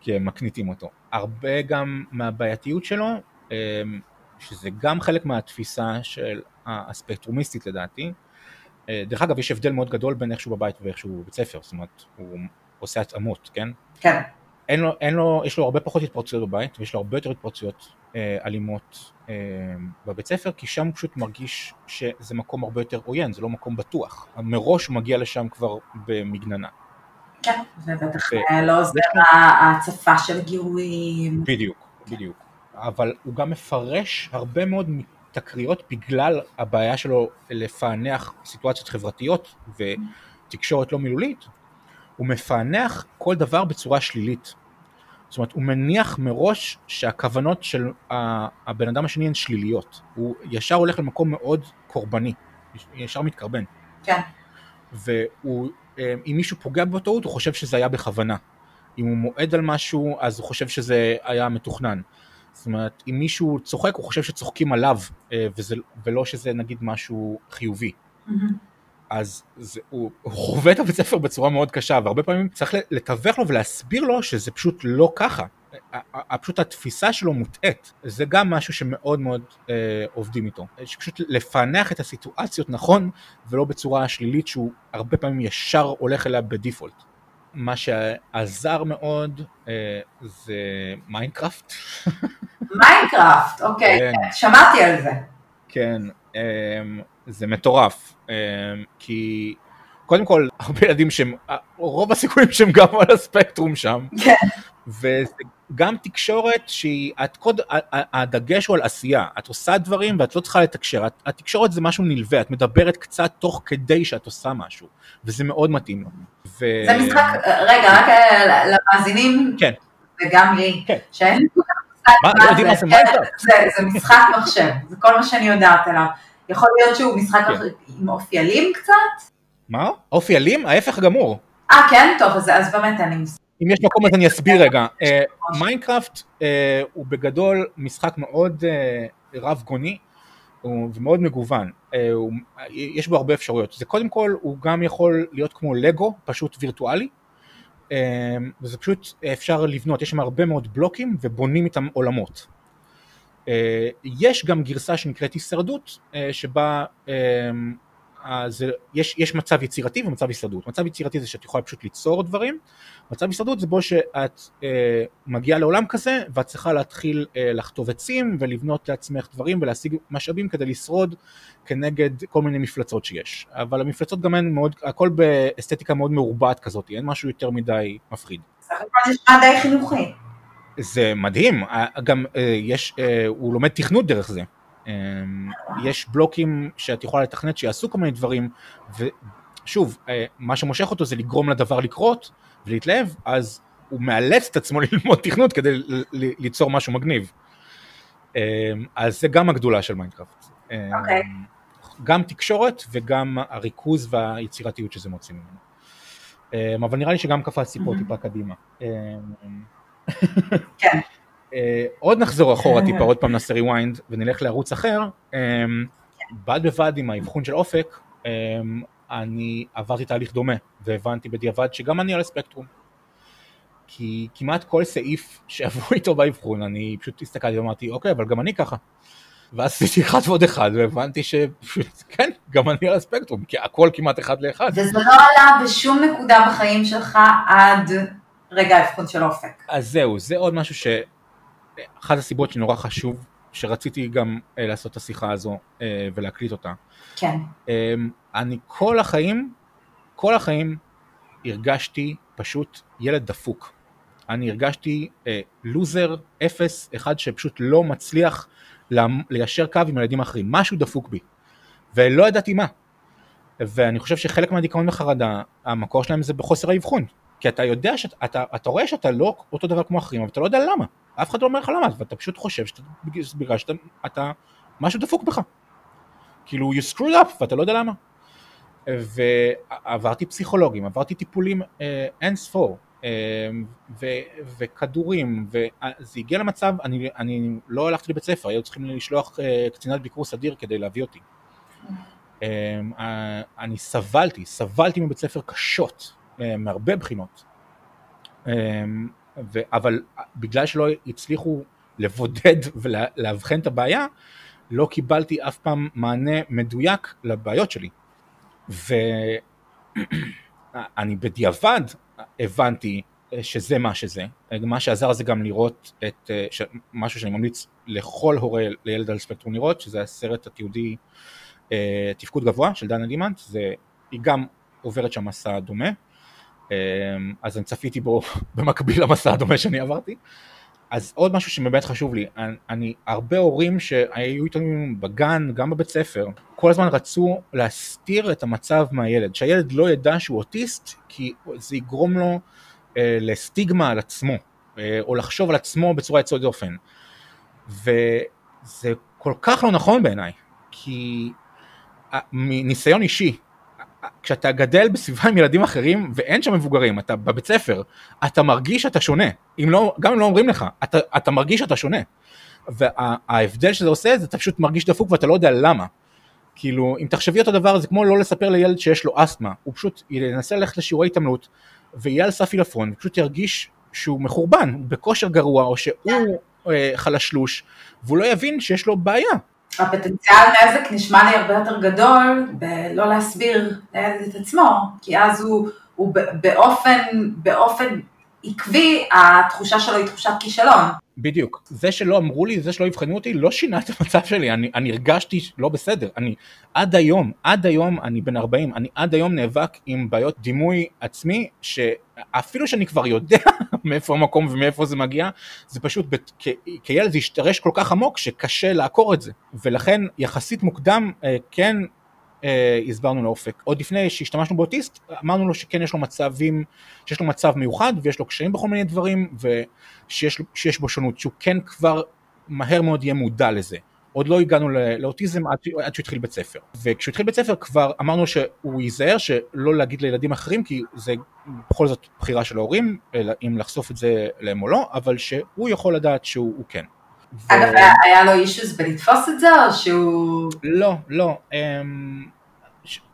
[SPEAKER 2] כי הם מקניטים אותו. הרבה גם מהבעייתיות שלו, אה, שזה גם חלק מהתפיסה של הספקטרומיסטית לדעתי. אה, דרך אגב, יש הבדל מאוד גדול בין איך שהוא בבית ואיך שהוא בבית ספר, זאת אומרת, הוא עושה התאמות, כן?
[SPEAKER 1] כן.
[SPEAKER 2] אין לו, אין לו, יש לו הרבה פחות התפרצויות בבית, ויש לו הרבה יותר התפרצויות אלימות אה, בבית ספר, כי שם הוא פשוט מרגיש שזה מקום הרבה יותר עוין, זה לא מקום בטוח. מראש הוא מגיע לשם כבר במגננה.
[SPEAKER 1] כן, ובטח. לא עוזר ההצפה של גירויים.
[SPEAKER 2] בדיוק, בדיוק. אבל הוא גם מפרש הרבה מאוד תקריות בגלל הבעיה שלו לפענח סיטואציות חברתיות ותקשורת לא מילולית, הוא מפענח כל דבר בצורה שלילית. זאת אומרת, הוא מניח מראש שהכוונות של הבן אדם השני הן שליליות. הוא ישר הולך למקום מאוד קורבני, ישר מתקרבן.
[SPEAKER 1] כן.
[SPEAKER 2] ואם אה, מישהו פוגע בטעות, הוא חושב שזה היה בכוונה. אם הוא מועד על משהו, אז הוא חושב שזה היה מתוכנן. זאת אומרת, אם מישהו צוחק, הוא חושב שצוחקים עליו, אה, וזה, ולא שזה נגיד משהו חיובי. Mm-hmm. אז זה, הוא, הוא חווה את הבית ספר בצורה מאוד קשה, והרבה פעמים צריך לתווך לו ולהסביר לו שזה פשוט לא ככה. פשוט התפיסה שלו מוטעית, זה גם משהו שמאוד מאוד אה, עובדים איתו. פשוט לפענח את הסיטואציות נכון, ולא בצורה שלילית שהוא הרבה פעמים ישר הולך אליה בדיפולט. מה שעזר מאוד אה, זה מיינקראפט.
[SPEAKER 1] מיינקראפט, אוקיי, כן. שמעתי על זה.
[SPEAKER 2] כן, אה, זה מטורף, אה, כי קודם כל, הרבה ילדים שהם, רוב הסיכויים שהם גם על הספקטרום שם.
[SPEAKER 1] כן.
[SPEAKER 2] וזה גם תקשורת שהיא, את קוד, הדגש הוא על עשייה, את עושה דברים ואת לא צריכה לתקשר, התקשורת זה משהו נלווה, את מדברת קצת תוך כדי שאת עושה משהו, וזה מאוד מתאים לו.
[SPEAKER 1] ו... זה משחק, רגע, רק אה, למאזינים,
[SPEAKER 2] כן.
[SPEAKER 1] וגם לי,
[SPEAKER 2] כן.
[SPEAKER 1] שאין
[SPEAKER 2] לי כל כך יודעים מה זה מיינקראפט?
[SPEAKER 1] זה משחק מחשב, זה כל מה שאני יודעת עליו. יכול להיות שהוא משחק כן. עם אופי אלים קצת?
[SPEAKER 2] מה? אופי אלים? ההפך גמור.
[SPEAKER 1] אה, כן? טוב, אז, אז באמת אין לי מושג.
[SPEAKER 2] אם יש מקום אז אני אסביר רגע. מיינקראפט הוא בגדול משחק מאוד רב גוני ומאוד מגוון. יש בו הרבה אפשרויות. זה קודם כל, הוא גם יכול להיות כמו לגו, פשוט וירטואלי. וזה פשוט אפשר לבנות, יש שם הרבה מאוד בלוקים ובונים איתם עולמות. יש גם גרסה שנקראת הישרדות, שבה אז יש, יש מצב יצירתי ומצב הישרדות. מצב יצירתי זה שאת יכולה פשוט ליצור דברים, מצב הישרדות זה בו שאת אה, מגיעה לעולם כזה ואת צריכה להתחיל אה, לחטוב עצים ולבנות לעצמך דברים ולהשיג משאבים כדי לשרוד כנגד כל מיני מפלצות שיש. אבל המפלצות גם הן מאוד, הכל באסתטיקה מאוד מעורבעת כזאת, אין משהו יותר מדי מפחיד.
[SPEAKER 1] סך הכל זה נשמע די חינוכי.
[SPEAKER 2] זה מדהים, גם אה, יש, אה, הוא לומד תכנות דרך זה. יש בלוקים שאת יכולה לתכנת שיעשו כל מיני דברים, ושוב, אה, מה שמושך אותו זה לגרום לדבר לקרות ולהתלהב, אז הוא מאלץ את עצמו ללמוד תכנות כדי ליצור משהו מגניב. אז זה גם הגדולה של מיינקראפט. אמ, אוקיי. גם תקשורת וגם הריכוז והיצירתיות שזה מוציא ממנו. אבל נראה לי שגם קפצתי פה טיפה קדימה. כן. אה, עוד נחזור אחורה טיפה, עוד פעם נעשה rewind ונלך לערוץ אחר, אה, בד בבד עם האבחון של אופק, אה, אני עברתי תהליך דומה והבנתי בדיעבד שגם אני על הספקטרום. כי כמעט כל סעיף שעברו איתו באבחון, אני פשוט הסתכלתי ואמרתי, אוקיי, אבל גם אני ככה. ואז עשיתי אחד ועוד אחד, והבנתי שפשוט, כן, גם אני על הספקטרום, כי הכל כמעט אחד לאחד.
[SPEAKER 1] וזה לא עלה בשום נקודה בחיים שלך עד רגע האבחון של אופק.
[SPEAKER 2] אז זהו, זה עוד משהו ש... אחת הסיבות שנורא חשוב, שרציתי גם אה, לעשות את השיחה הזו אה, ולהקליט אותה.
[SPEAKER 1] כן.
[SPEAKER 2] אה, אני כל החיים, כל החיים הרגשתי פשוט ילד דפוק. אני הרגשתי אה, לוזר, אפס, אחד שפשוט לא מצליח ליישר קו עם ילדים אחרים, משהו דפוק בי. ולא ידעתי מה. ואני חושב שחלק מהדיכאון וחרדה, המקור שלהם זה בחוסר האבחון. כי אתה יודע שאתה אתה רואה שאתה לא אותו דבר כמו אחרים, אבל אתה לא יודע למה. אף אחד לא אומר לך למה, ואתה פשוט חושב שאתה, בגלל שאתה, אתה, משהו דפוק בך. כאילו, you screwed up, ואתה לא יודע למה. ועברתי פסיכולוגים, עברתי טיפולים אה, אין ספור, אה, וכדורים, וזה הגיע למצב, אני, אני לא הלכתי לבית ספר, היו צריכים לשלוח אה, קצינת ביקור סדיר כדי להביא אותי. אה, אני סבלתי, סבלתי מבית ספר קשות, אה, מהרבה בחינות. אה, ו, אבל בגלל שלא הצליחו לבודד ולאבחן את הבעיה, לא קיבלתי אף פעם מענה מדויק לבעיות שלי. ואני בדיעבד הבנתי שזה מה שזה. מה שעזר זה גם לראות את ש... משהו שאני ממליץ לכל הורה לילד על ספקטרום לראות, שזה הסרט התיעודי אה, תפקוד גבוה של דנה לימנט, זה... היא גם עוברת שם מסע דומה. אמ, אז אני צפיתי בו במקביל למסע הדומה שאני עברתי. אז עוד משהו שבאמת חשוב לי, אני, אני הרבה הורים שהיו איתנו בגן, גם בבית ספר, כל הזמן רצו להסתיר את המצב מהילד, שהילד לא ידע שהוא אוטיסט, כי זה יגרום לו אה, לסטיגמה על עצמו, אה, או לחשוב על עצמו בצורה יצאת דופן. וזה כל כך לא נכון בעיניי, כי אה, מניסיון אישי, כשאתה גדל בסביבה עם ילדים אחרים ואין שם מבוגרים, אתה בבית ספר, אתה מרגיש שאתה שונה, אם לא, גם אם לא אומרים לך, אתה, אתה מרגיש שאתה שונה. וההבדל שזה עושה זה אתה פשוט מרגיש דפוק ואתה לא יודע למה. כאילו, אם תחשבי אותו דבר זה כמו לא לספר לילד שיש לו אסתמה, הוא פשוט ינסה ללכת לשיעורי התעמלות ויהיה על סף עילפון, ופשוט ירגיש שהוא מחורבן, בכושר גרוע, או שהוא אה, חלשלוש, והוא לא יבין שיש לו בעיה.
[SPEAKER 1] הפוטנציאל נזק נשמע לי הרבה יותר גדול בלא להסביר לילד את עצמו, כי אז הוא, הוא באופן, באופן עקבי, התחושה שלו היא תחושת כישלון.
[SPEAKER 2] בדיוק. זה שלא אמרו לי, זה שלא יבחנו אותי, לא שינה את המצב שלי, אני, אני הרגשתי לא בסדר. אני עד היום, עד היום, אני בן 40, אני עד היום נאבק עם בעיות דימוי עצמי, שאפילו שאני כבר יודע מאיפה המקום ומאיפה זה מגיע, זה פשוט, בת, כ, כילד זה השתרש כל כך עמוק שקשה לעקור את זה. ולכן יחסית מוקדם, אה, כן אה, הסברנו לאופק. עוד לפני שהשתמשנו באוטיסט, אמרנו לו שכן יש לו מצבים, שיש לו מצב מיוחד ויש לו קשיים בכל מיני דברים ושיש שיש בו שונות, שהוא כן כבר מהר מאוד יהיה מודע לזה. עוד לא הגענו לאוטיזם עד, עד שהוא התחיל בית ספר. וכשהוא התחיל בית ספר כבר אמרנו שהוא ייזהר שלא להגיד לילדים אחרים, כי זה בכל זאת בחירה של ההורים, אם לחשוף את זה להם או לא, אבל שהוא יכול לדעת שהוא כן.
[SPEAKER 1] אגב, ו... היה לו אישוס בלתפוס את זה, או שהוא...
[SPEAKER 2] לא, לא. אמ,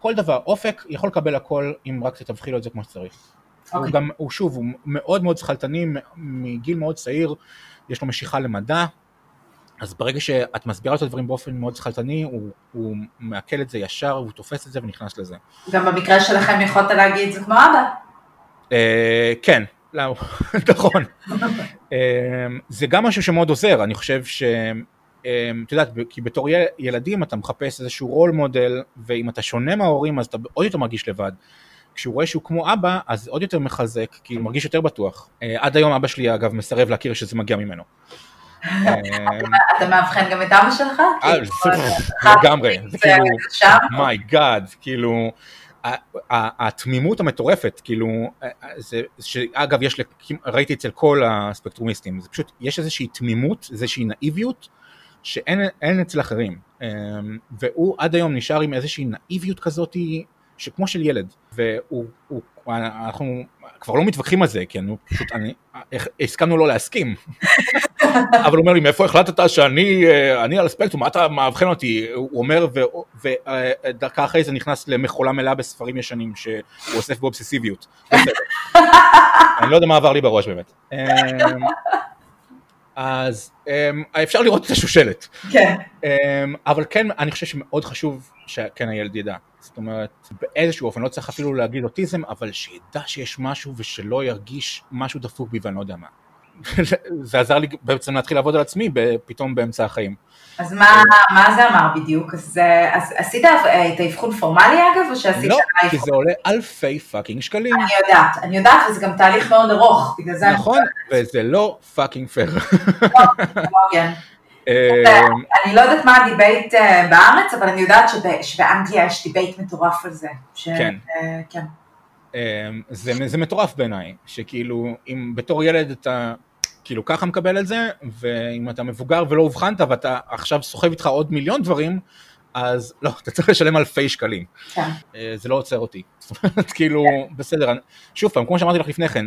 [SPEAKER 2] כל דבר, אופק יכול לקבל הכל אם רק תטווחי לו את זה כמו שצריך. Okay. הוא אוקיי. גם, הוא שוב, הוא מאוד מאוד שכלתני, מגיל מאוד צעיר, יש לו משיכה למדע, אז ברגע שאת מסבירה את הדברים באופן מאוד שכלתני, הוא, הוא מעכל את זה ישר, הוא תופס את זה ונכנס לזה.
[SPEAKER 1] גם במקרה שלכם יכולת להגיד, זה כמו אבא.
[SPEAKER 2] אה, כן, לא, נכון. אה, זה גם משהו שמאוד עוזר, אני חושב ש... אה, את יודעת, כי בתור ילדים אתה מחפש איזשהו רול מודל, ואם אתה שונה מההורים אז אתה עוד יותר מרגיש לבד. כשהוא רואה שהוא כמו אבא, אז עוד יותר מחזק, כי הוא מרגיש יותר בטוח. עד היום אבא שלי אגב מסרב להכיר שזה מגיע ממנו.
[SPEAKER 1] אתה מאבחן גם את אבא שלך?
[SPEAKER 2] אה, כאילו, לגמרי, זה כאילו, מיי גאד, כאילו, התמימות המטורפת, כאילו, שאגב יש, ראיתי אצל כל הספקטרומיסטים, זה פשוט, יש איזושהי תמימות, איזושהי נאיביות, שאין אצל אחרים, אמ, והוא עד היום נשאר עם איזושהי נאיביות כזאת, שכמו של ילד, ואנחנו כבר לא מתווכחים על זה, כי אני פשוט, אני, הסכמנו לא להסכים. אבל הוא אומר לי, מאיפה החלטת שאני אה, אני על הספקטרום, מה אתה מאבחן אותי? הוא אומר, ודקה אחרי זה נכנס למכולה מלאה בספרים ישנים שהוא אוסף באובססיביות. אני לא יודע מה עבר לי בראש באמת. אז אמ, אפשר לראות את השושלת.
[SPEAKER 1] כן.
[SPEAKER 2] אמ, אבל כן, אני חושב שמאוד חשוב שכן הילד ידע. זאת אומרת, באיזשהו אופן, לא צריך אפילו להגיד אוטיזם, אבל שידע שיש משהו ושלא ירגיש משהו דפוק בי ואני לא יודע מה. זה עזר לי בעצם להתחיל לעבוד על עצמי פתאום באמצע החיים.
[SPEAKER 1] אז מה, מה זה אמר בדיוק? אז, אז עשית את האבחון פורמלי אגב, או שעשית...
[SPEAKER 2] לא, כי זה עולה אלפי fucking שקלים.
[SPEAKER 1] אני יודעת, אני יודעת, וזה גם תהליך מאוד ארוך, בגלל זה...
[SPEAKER 2] נכון, וזה לא fucking פייר.
[SPEAKER 1] לא, לא כן. אמ, אני לא יודעת מה ה debate אה, בארץ, אבל אני יודעת שבאנגליה יש debate מטורף על זה.
[SPEAKER 2] כן. אה, כן. אמ, זה, זה מטורף בעיניי, שכאילו אם בתור ילד אתה כאילו ככה מקבל את זה, ואם אתה מבוגר ולא אובחנת ואתה עכשיו סוחב איתך עוד מיליון דברים, אז לא, אתה צריך לשלם אלפי שקלים. כן. אה, זה לא עוצר אותי. זאת אומרת, כאילו, כן. בסדר, שוב פעם, כמו שאמרתי לך לפני כן,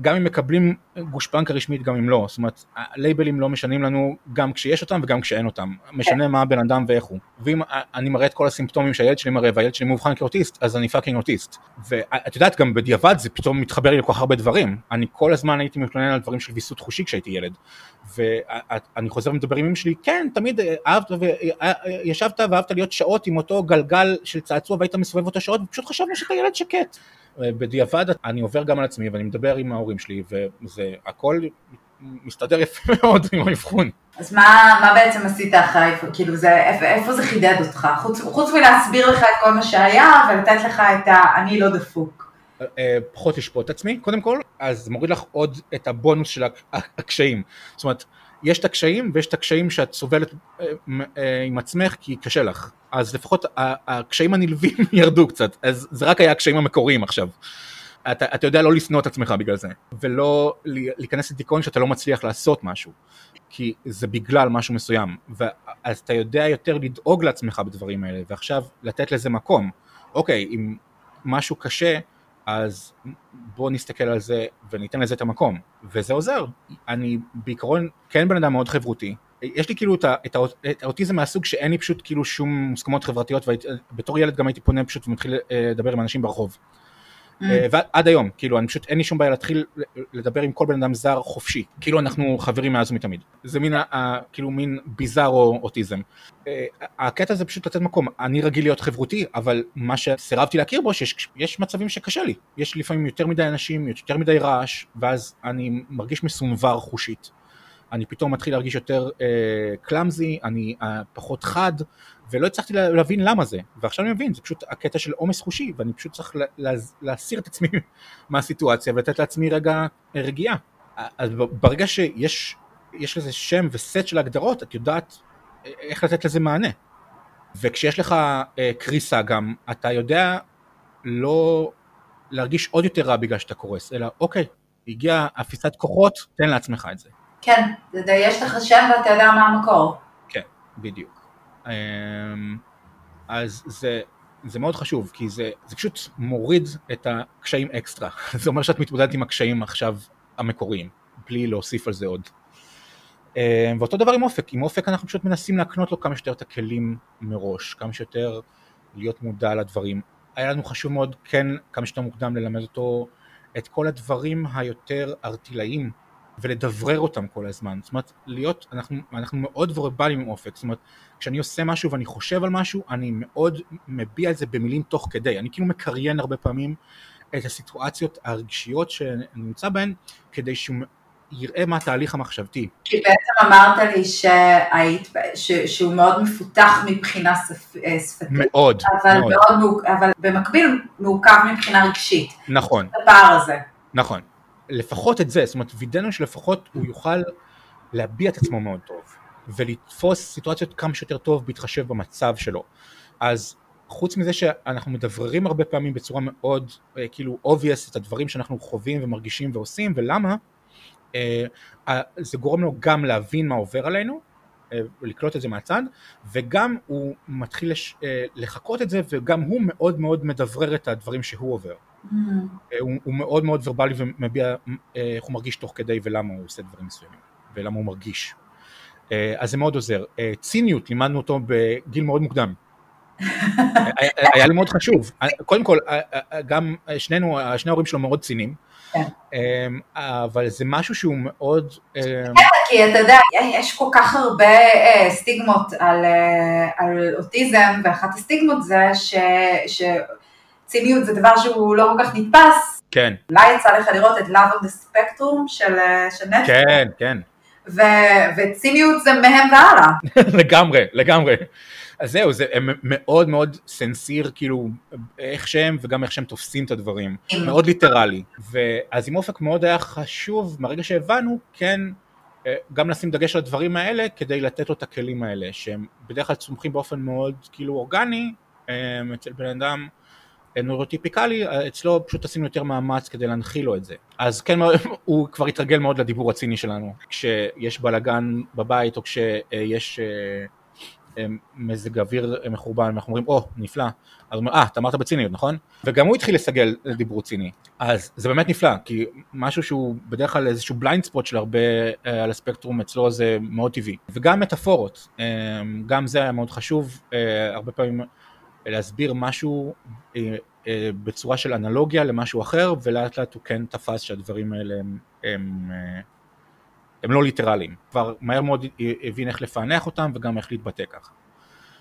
[SPEAKER 2] גם אם מקבלים גושפנקה רשמית, גם אם לא, זאת אומרת, הלייבלים לא משנים לנו גם כשיש אותם וגם כשאין אותם, משנה כן. מה הבן אדם ואיך הוא. ואם אני מראה את כל הסימפטומים שהילד שלי מראה והילד שלי מאובחן כאוטיסט, אז אני fucking אוטיסט. ואת יודעת, גם בדיעבד זה פתאום מתחבר לי לכל כך הרבה דברים. אני כל הזמן הייתי מתלונן על דברים של ויסות חושי כשהייתי ילד. ואני חוזר ומדבר עם אמא שלי, כן, תמיד אהבת וישבת ואהבת להיות שעות עם אותו גלגל של צעצוע והיית מסובב אותו שעות, ופשוט חשבנו שאתה ילד שקט. בדיעבד אני עובר גם על עצמי ואני מדבר עם ההורים שלי וזה הכל מסתדר יפה מאוד עם האבחון.
[SPEAKER 1] אז מה, מה בעצם עשית אחרי, כאילו זה, איפה, איפה זה חידד אותך? חוץ, חוץ מלהסביר לך את כל מה שהיה ולתת לך את ה... אני לא דפוק.
[SPEAKER 2] אה, פחות לשפוט את עצמי קודם כל, אז מוריד לך עוד את הבונוס של הקשיים. זאת אומרת, יש את הקשיים ויש את הקשיים שאת סובלת אה, אה, עם עצמך כי קשה לך. אז לפחות הקשיים הנלווים ירדו קצת, אז זה רק היה הקשיים המקוריים עכשיו. אתה, אתה יודע לא לשנוא את עצמך בגלל זה, ולא להיכנס לדיכאון שאתה לא מצליח לעשות משהו, כי זה בגלל משהו מסוים, אז אתה יודע יותר לדאוג לעצמך בדברים האלה, ועכשיו לתת לזה מקום. אוקיי, אם משהו קשה, אז בואו נסתכל על זה וניתן לזה את המקום, וזה עוזר. אני בעיקרון כן בן אדם מאוד חברותי, יש לי כאילו את, את, את האוטיזם מהסוג שאין לי פשוט כאילו שום מוסכמות חברתיות, ובתור ילד גם הייתי פונה פשוט ומתחיל אה, לדבר עם אנשים ברחוב. Mm. אה, ועד היום, כאילו, אני פשוט, אין לי שום בעיה להתחיל לדבר עם כל בן אדם זר חופשי, כאילו אנחנו חברים מאז ומתמיד. זה מין, כאילו מין ביזארו אוטיזם. אה, הקטע זה פשוט לתת מקום, אני רגיל להיות חברותי, אבל מה שסירבתי להכיר בו, שיש מצבים שקשה לי. יש לפעמים יותר מדי אנשים, יותר מדי רעש, ואז אני מרגיש מסונבר חושית. אני פתאום מתחיל להרגיש יותר קלאמזי, uh, אני פחות חד, ולא הצלחתי להבין למה זה, ועכשיו אני מבין, זה פשוט הקטע של עומס חושי, ואני פשוט צריך לה, להסיר את עצמי מהסיטואציה ולתת לעצמי רגע רגיעה. אז ברגע שיש יש לזה שם וסט של הגדרות, את יודעת איך לתת לזה מענה. וכשיש לך uh, קריסה גם, אתה יודע לא להרגיש עוד יותר רע בגלל שאתה קורס, אלא אוקיי, הגיעה אפיסת כוחות, תן לעצמך את זה.
[SPEAKER 1] כן, יש לך שם ואתה יודע מה המקור.
[SPEAKER 2] כן. בדיוק. אמ, אז זה, זה מאוד חשוב, כי זה, זה פשוט מוריד את הקשיים אקסטרה. זה אומר שאת מתמודדת עם הקשיים עכשיו המקוריים, בלי להוסיף על זה עוד. אמ, ואותו דבר עם אופק, עם אופק אנחנו פשוט מנסים להקנות לו כמה שיותר את הכלים מראש, כמה שיותר להיות מודע לדברים. היה לנו חשוב מאוד כן כמה שיותר מוקדם ללמד אותו את כל הדברים היותר ארטילאיים ולדברר אותם כל הזמן, זאת אומרת להיות, אנחנו, אנחנו מאוד ורבליים עם אופק, זאת אומרת כשאני עושה משהו ואני חושב על משהו אני מאוד מביע את זה במילים תוך כדי, אני כאילו מקריין הרבה פעמים את הסיטואציות הרגשיות שאני נמצא בהן כדי שהוא יראה מה התהליך המחשבתי.
[SPEAKER 1] כי בעצם אמרת לי שהיית, ש, שהוא מאוד מפותח מבחינה שפ, אה, שפתית.
[SPEAKER 2] מאוד,
[SPEAKER 1] אבל מאוד. מאוד. אבל במקביל מורכב מבחינה רגשית.
[SPEAKER 2] נכון.
[SPEAKER 1] הפער הזה.
[SPEAKER 2] נכון. לפחות את זה, זאת אומרת וידאנו שלפחות הוא יוכל להביע את עצמו מאוד טוב ולתפוס סיטואציות כמה שיותר טוב בהתחשב במצב שלו. אז חוץ מזה שאנחנו מדבררים הרבה פעמים בצורה מאוד אה, כאילו obvious את הדברים שאנחנו חווים ומרגישים ועושים ולמה, אה, זה גורם לו גם להבין מה עובר עלינו אה, לקלוט את זה מהצד וגם הוא מתחיל אה, לחקות את זה וגם הוא מאוד מאוד מדברר את הדברים שהוא עובר. Mm. הוא, הוא מאוד מאוד ורבלי ומביע איך הוא מרגיש תוך כדי ולמה הוא עושה דברים מסוימים ולמה הוא מרגיש. אז זה מאוד עוזר. ציניות לימדנו אותו בגיל מאוד מוקדם. היה, לי מאוד חשוב. קודם כל גם שנינו, שני ההורים שלו מאוד ציניים. כן. אבל זה משהו שהוא מאוד...
[SPEAKER 1] כן, כי אתה יודע, יש כל כך הרבה אה, סטיגמות על, אה, על אוטיזם, ואחת הסטיגמות זה ש... שציניות זה דבר שהוא לא כל כך נתפס.
[SPEAKER 2] כן.
[SPEAKER 1] אולי יצא לך לראות את Love on the Spectrum של, אה, של נטפליקס.
[SPEAKER 2] כן, כן.
[SPEAKER 1] ו... וציניות זה מהם והלאה.
[SPEAKER 2] לגמרי, לגמרי. אז זהו, זה, הם מאוד מאוד סנסיר, כאילו, איך שהם וגם איך שהם תופסים את הדברים, מאוד ליטרלי. ואז עם אופק מאוד היה חשוב, מהרגע שהבנו, כן, אה, גם לשים דגש על הדברים האלה, כדי לתת לו את הכלים האלה, שהם בדרך כלל צומחים באופן מאוד כאילו אורגני, אה, אצל בן אדם נוירוטיפיקלי, אצלו פשוט עשינו יותר מאמץ כדי להנחיל לו את זה. אז כן, הוא כבר התרגל מאוד לדיבור הציני שלנו, כשיש בלאגן בבית או כשיש... אה, מזג אוויר מחורבן, אנחנו אומרים, או, oh, נפלא. אז הוא אומר, אה, אתה אמרת בציניות, נכון? וגם הוא התחיל לסגל לדיבור ציני. אז זה באמת נפלא, כי משהו שהוא בדרך כלל איזשהו בליינד ספוט של הרבה אה, על הספקטרום אצלו זה מאוד טבעי. וגם מטאפורות, אה, גם זה היה מאוד חשוב, אה, הרבה פעמים להסביר משהו אה, אה, בצורה של אנלוגיה למשהו אחר, ולאט לאט הוא כן תפס שהדברים האלה הם... הם אה, הם לא ליטרליים, כבר מהר מאוד הבין איך לפענח אותם וגם איך להתבטא ככה.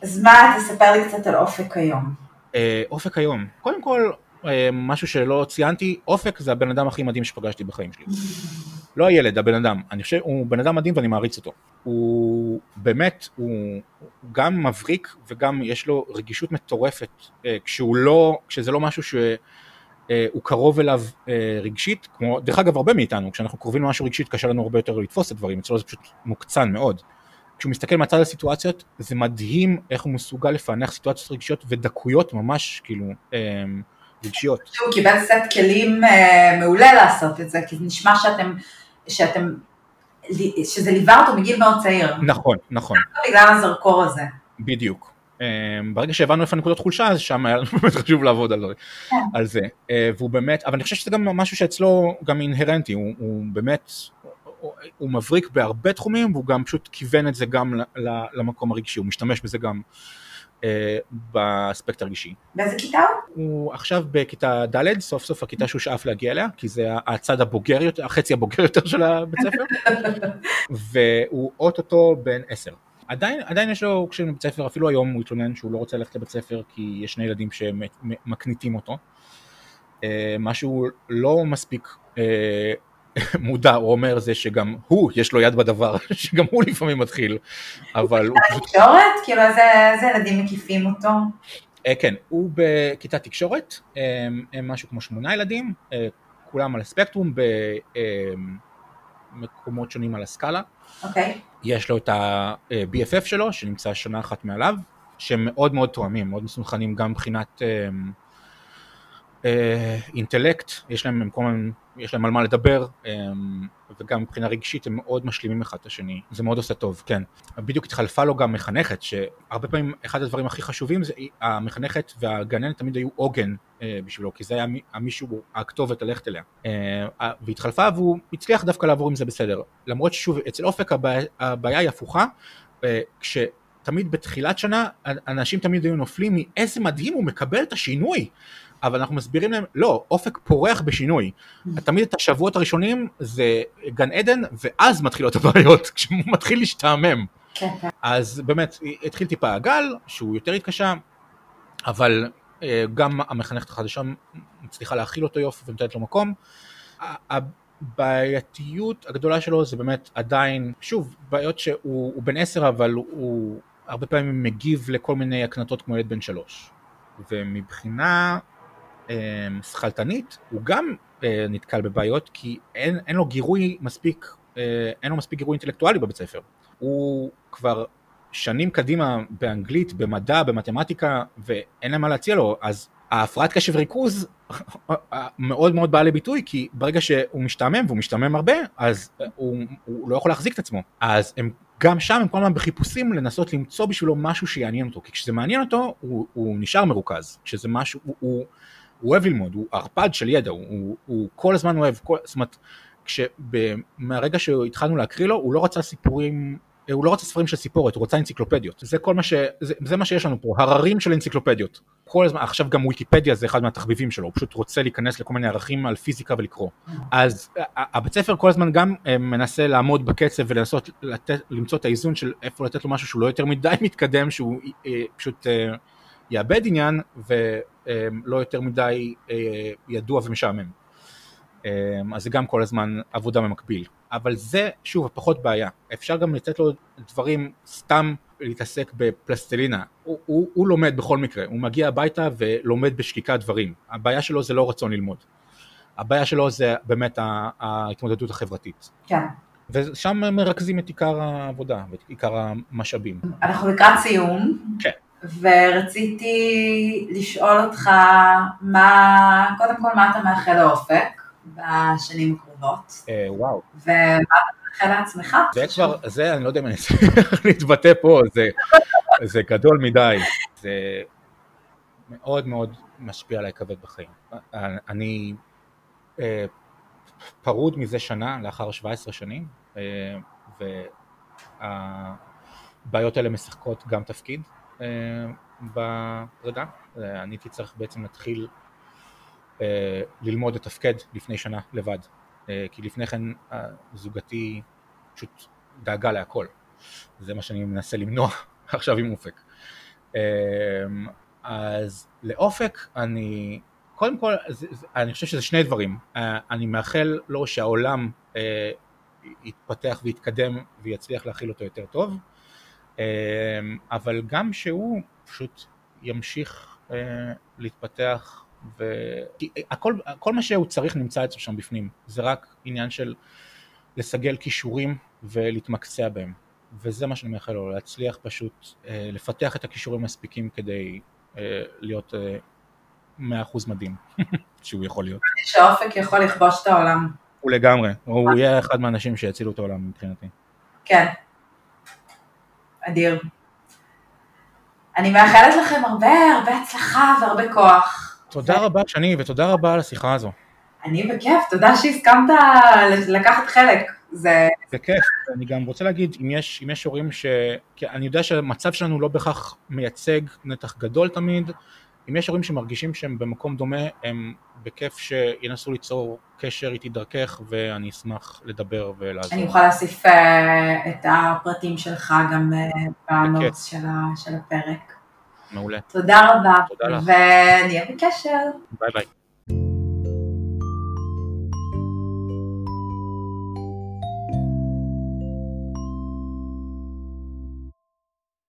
[SPEAKER 1] אז מה, תספר לי קצת על אופק היום.
[SPEAKER 2] אופק היום, קודם כל משהו שלא ציינתי, אופק זה הבן אדם הכי מדהים שפגשתי בחיים שלי. לא הילד, הבן אדם, אני חושב, הוא בן אדם מדהים ואני מעריץ אותו. הוא באמת, הוא, גם מבריק וגם יש לו רגישות מטורפת, אה, כשהוא לא, כשזה לא משהו ש... אה, קרוב אליו אה, רגשית, כמו, דרך אגב הרבה מאיתנו, כשאנחנו קרובים למשהו רגשית קשה לנו הרבה יותר לתפוס את הדברים, אצלו זה פשוט מוקצן מאוד. כשהוא מסתכל מהצד הסיטואציות, זה מדהים איך הוא מסוגל לפענח סיטואציות רגשיות ודקויות ממש, כאילו, רגשיות.
[SPEAKER 1] הוא קיבל סט כלים מעולה לעשות את זה, כי זה נשמע שאתם, שאתם, שזה ליווה אותו מגיל מאוד צעיר.
[SPEAKER 2] נכון, נכון.
[SPEAKER 1] בגלל הזרקור הזה.
[SPEAKER 2] בדיוק. אמ, ברגע שהבנו איפה נקודות חולשה אז שם היה לנו באמת חשוב לעבוד על, כן. על זה אה, והוא באמת אבל אני חושב שזה גם משהו שאצלו גם אינהרנטי הוא, הוא באמת הוא, הוא מבריק בהרבה תחומים והוא גם פשוט כיוון את זה גם למקום הרגשי הוא משתמש בזה גם אה, באספקט הרגשי.
[SPEAKER 1] באיזה כיתה
[SPEAKER 2] הוא? הוא עכשיו בכיתה ד', סוף סוף הכיתה שהוא שאף להגיע אליה, כי זה הצד הבוגר יותר, החצי הבוגר יותר של הבית ספר, והוא אוטוטו בן עשר. עדיין, עדיין יש לו קשיים בבית ספר, אפילו היום הוא התלונן שהוא לא רוצה ללכת לבית ספר כי יש שני ילדים שמקניטים אותו. אה, מה שהוא לא מספיק אה, מודע או אומר זה שגם הוא יש לו יד בדבר, שגם הוא לפעמים מתחיל, אבל הוא
[SPEAKER 1] פשוט... תקשורת? כאילו איזה ילדים מקיפים אותו?
[SPEAKER 2] אה, כן, הוא בכיתת תקשורת, הם משהו כמו שמונה ילדים, כולם על הספקטרום במקומות שונים על הסקאלה.
[SPEAKER 1] אוקיי. Okay.
[SPEAKER 2] יש לו את ה-BFF שלו, שנמצא שנה אחת מעליו, שהם מאוד מאוד תואמים, מאוד מסונכנים גם מבחינת אה, אה, אינטלקט, יש להם מקום, יש להם על מה לדבר, אה, וגם מבחינה רגשית הם מאוד משלימים אחד את השני, זה מאוד עושה טוב, כן. בדיוק התחלפה לו גם מחנכת, שהרבה פעמים אחד הדברים הכי חשובים זה המחנכת והגננת תמיד היו עוגן אה, בשבילו, כי זה היה המישהו, הכתובת ללכת אליה. אה, והתחלפה והוא הצליח דווקא לעבור עם זה בסדר. למרות ששוב, אצל אופק הבעיה, הבעיה היא הפוכה, אה, כש... תמיד בתחילת שנה, אנשים תמיד היו נופלים מאיזה מדהים הוא מקבל את השינוי. אבל אנחנו מסבירים להם, לא, אופק פורח בשינוי. תמיד את השבועות הראשונים זה גן עדן, ואז מתחילות הבעיות, כשהוא מתחיל להשתעמם. אז באמת, התחיל טיפה הגל, שהוא יותר התקשה, אבל אה, גם המחנכת החדשה מצליחה להכיל אותו יופי ונותנת לו מקום. הבעייתיות הגדולה שלו זה באמת עדיין, שוב, בעיות שהוא בן עשר אבל הוא הרבה פעמים מגיב לכל מיני הקנטות כמו ילד בן שלוש. ומבחינה שכלתנית הוא גם אה, נתקל בבעיות כי אין, אין לו גירוי מספיק, אה, אין לו מספיק גירוי אינטלקטואלי בבית ספר. הוא כבר שנים קדימה באנגלית, במדע, במתמטיקה ואין להם מה להציע לו, אז ההפרעת קשב ריכוז מאוד מאוד באה לביטוי כי ברגע שהוא משתעמם והוא משתעמם הרבה אז הוא, הוא לא יכול להחזיק את עצמו. אז הם גם שם הם כל הזמן בחיפושים לנסות למצוא בשבילו משהו שיעניין אותו. כי כשזה מעניין אותו הוא, הוא נשאר מרוכז. כשזה משהו הוא, הוא, הוא אוהב ללמוד הוא ערפד של ידע הוא, הוא, הוא כל הזמן אוהב כל, זאת אומרת כשמהרגע שהתחלנו להקריא לו הוא לא רצה סיפורים הוא לא רוצה ספרים של סיפורת, הוא רוצה אנציקלופדיות. זה כל מה ש... זה, זה מה שיש לנו פה, הררים של אנציקלופדיות. כל הזמן, עכשיו גם וויקיפדיה זה אחד מהתחביבים שלו, הוא פשוט רוצה להיכנס לכל מיני ערכים על פיזיקה ולקרוא. אז הבית ספר כל הזמן גם אה, מנסה לעמוד בקצב ולנסות לתת, למצוא את האיזון של איפה לתת לו משהו שהוא לא יותר מדי מתקדם, שהוא אה, פשוט אה, יאבד עניין ולא יותר מדי ידוע ומשעמם. אז זה גם כל הזמן עבודה במקביל. אבל זה, שוב, פחות בעיה. אפשר גם לתת לו דברים סתם להתעסק בפלסטלינה. הוא, הוא, הוא לומד בכל מקרה, הוא מגיע הביתה ולומד בשקיקה דברים. הבעיה שלו זה לא רצון ללמוד. הבעיה שלו זה באמת ההתמודדות החברתית.
[SPEAKER 1] כן.
[SPEAKER 2] ושם מרכזים את עיקר העבודה ואת עיקר המשאבים.
[SPEAKER 1] אנחנו לקראת סיום.
[SPEAKER 2] כן.
[SPEAKER 1] ורציתי לשאול אותך מה, קודם כל מה אתה מאחל לאופק בשנים הקרובות.
[SPEAKER 2] אה, וואו.
[SPEAKER 1] ומה אתה מאחל לעצמך?
[SPEAKER 2] זה כבר, זה אני לא יודע אם אני אצליח להתבטא פה, זה, זה גדול מדי. זה מאוד מאוד משפיע עליי כבד בחיים. אני אה, פרוד מזה שנה, לאחר 17 שנים, אה, והבעיות האלה משחקות גם תפקיד בפרידה. אני הייתי צריך בעצם להתחיל אה, ללמוד לתפקד לפני שנה לבד, אה, כי לפני כן זוגתי פשוט דאגה להכל, זה מה שאני מנסה למנוע עכשיו עם אופק. אה, אז לאופק אני, קודם כל, אני חושב שזה שני דברים, אני מאחל לו שהעולם יתפתח ויתקדם ויצליח להכיל אותו יותר טוב, אבל גם שהוא פשוט ימשיך להתפתח וכל מה שהוא צריך נמצא אצלו שם בפנים, זה רק עניין של לסגל כישורים ולהתמקצע בהם, וזה מה שאני מאחל לו, להצליח פשוט אה, לפתח את הכישורים המספיקים כדי אה, להיות אה, מאה אחוז מדהים, שהוא יכול להיות.
[SPEAKER 1] שהאופק יכול לכבוש את העולם.
[SPEAKER 2] הוא לגמרי, הוא יהיה אחד מהאנשים שיצילו את העולם מבחינתי.
[SPEAKER 1] כן, אדיר. אני מאחלת לכם הרבה הרבה הצלחה והרבה כוח.
[SPEAKER 2] תודה רבה שני, ותודה רבה על השיחה הזו.
[SPEAKER 1] אני בכיף, תודה שהסכמת לקחת חלק. זה...
[SPEAKER 2] זה כיף, אני גם רוצה להגיד, אם יש, אם יש הורים ש... כי אני יודע שהמצב שלנו לא בהכרח מייצג נתח גדול תמיד, אם יש הורים שמרגישים שהם במקום דומה, הם בכיף שינסו ליצור קשר איתי דרכך, ואני אשמח לדבר ולעזור.
[SPEAKER 1] אני אוכל להוסיף אה, את הפרטים שלך גם אה, בנוטס של, של הפרק.
[SPEAKER 2] מעולה.
[SPEAKER 1] תודה רבה. תודה לך. ונהיה בקשר.
[SPEAKER 2] ביי ביי.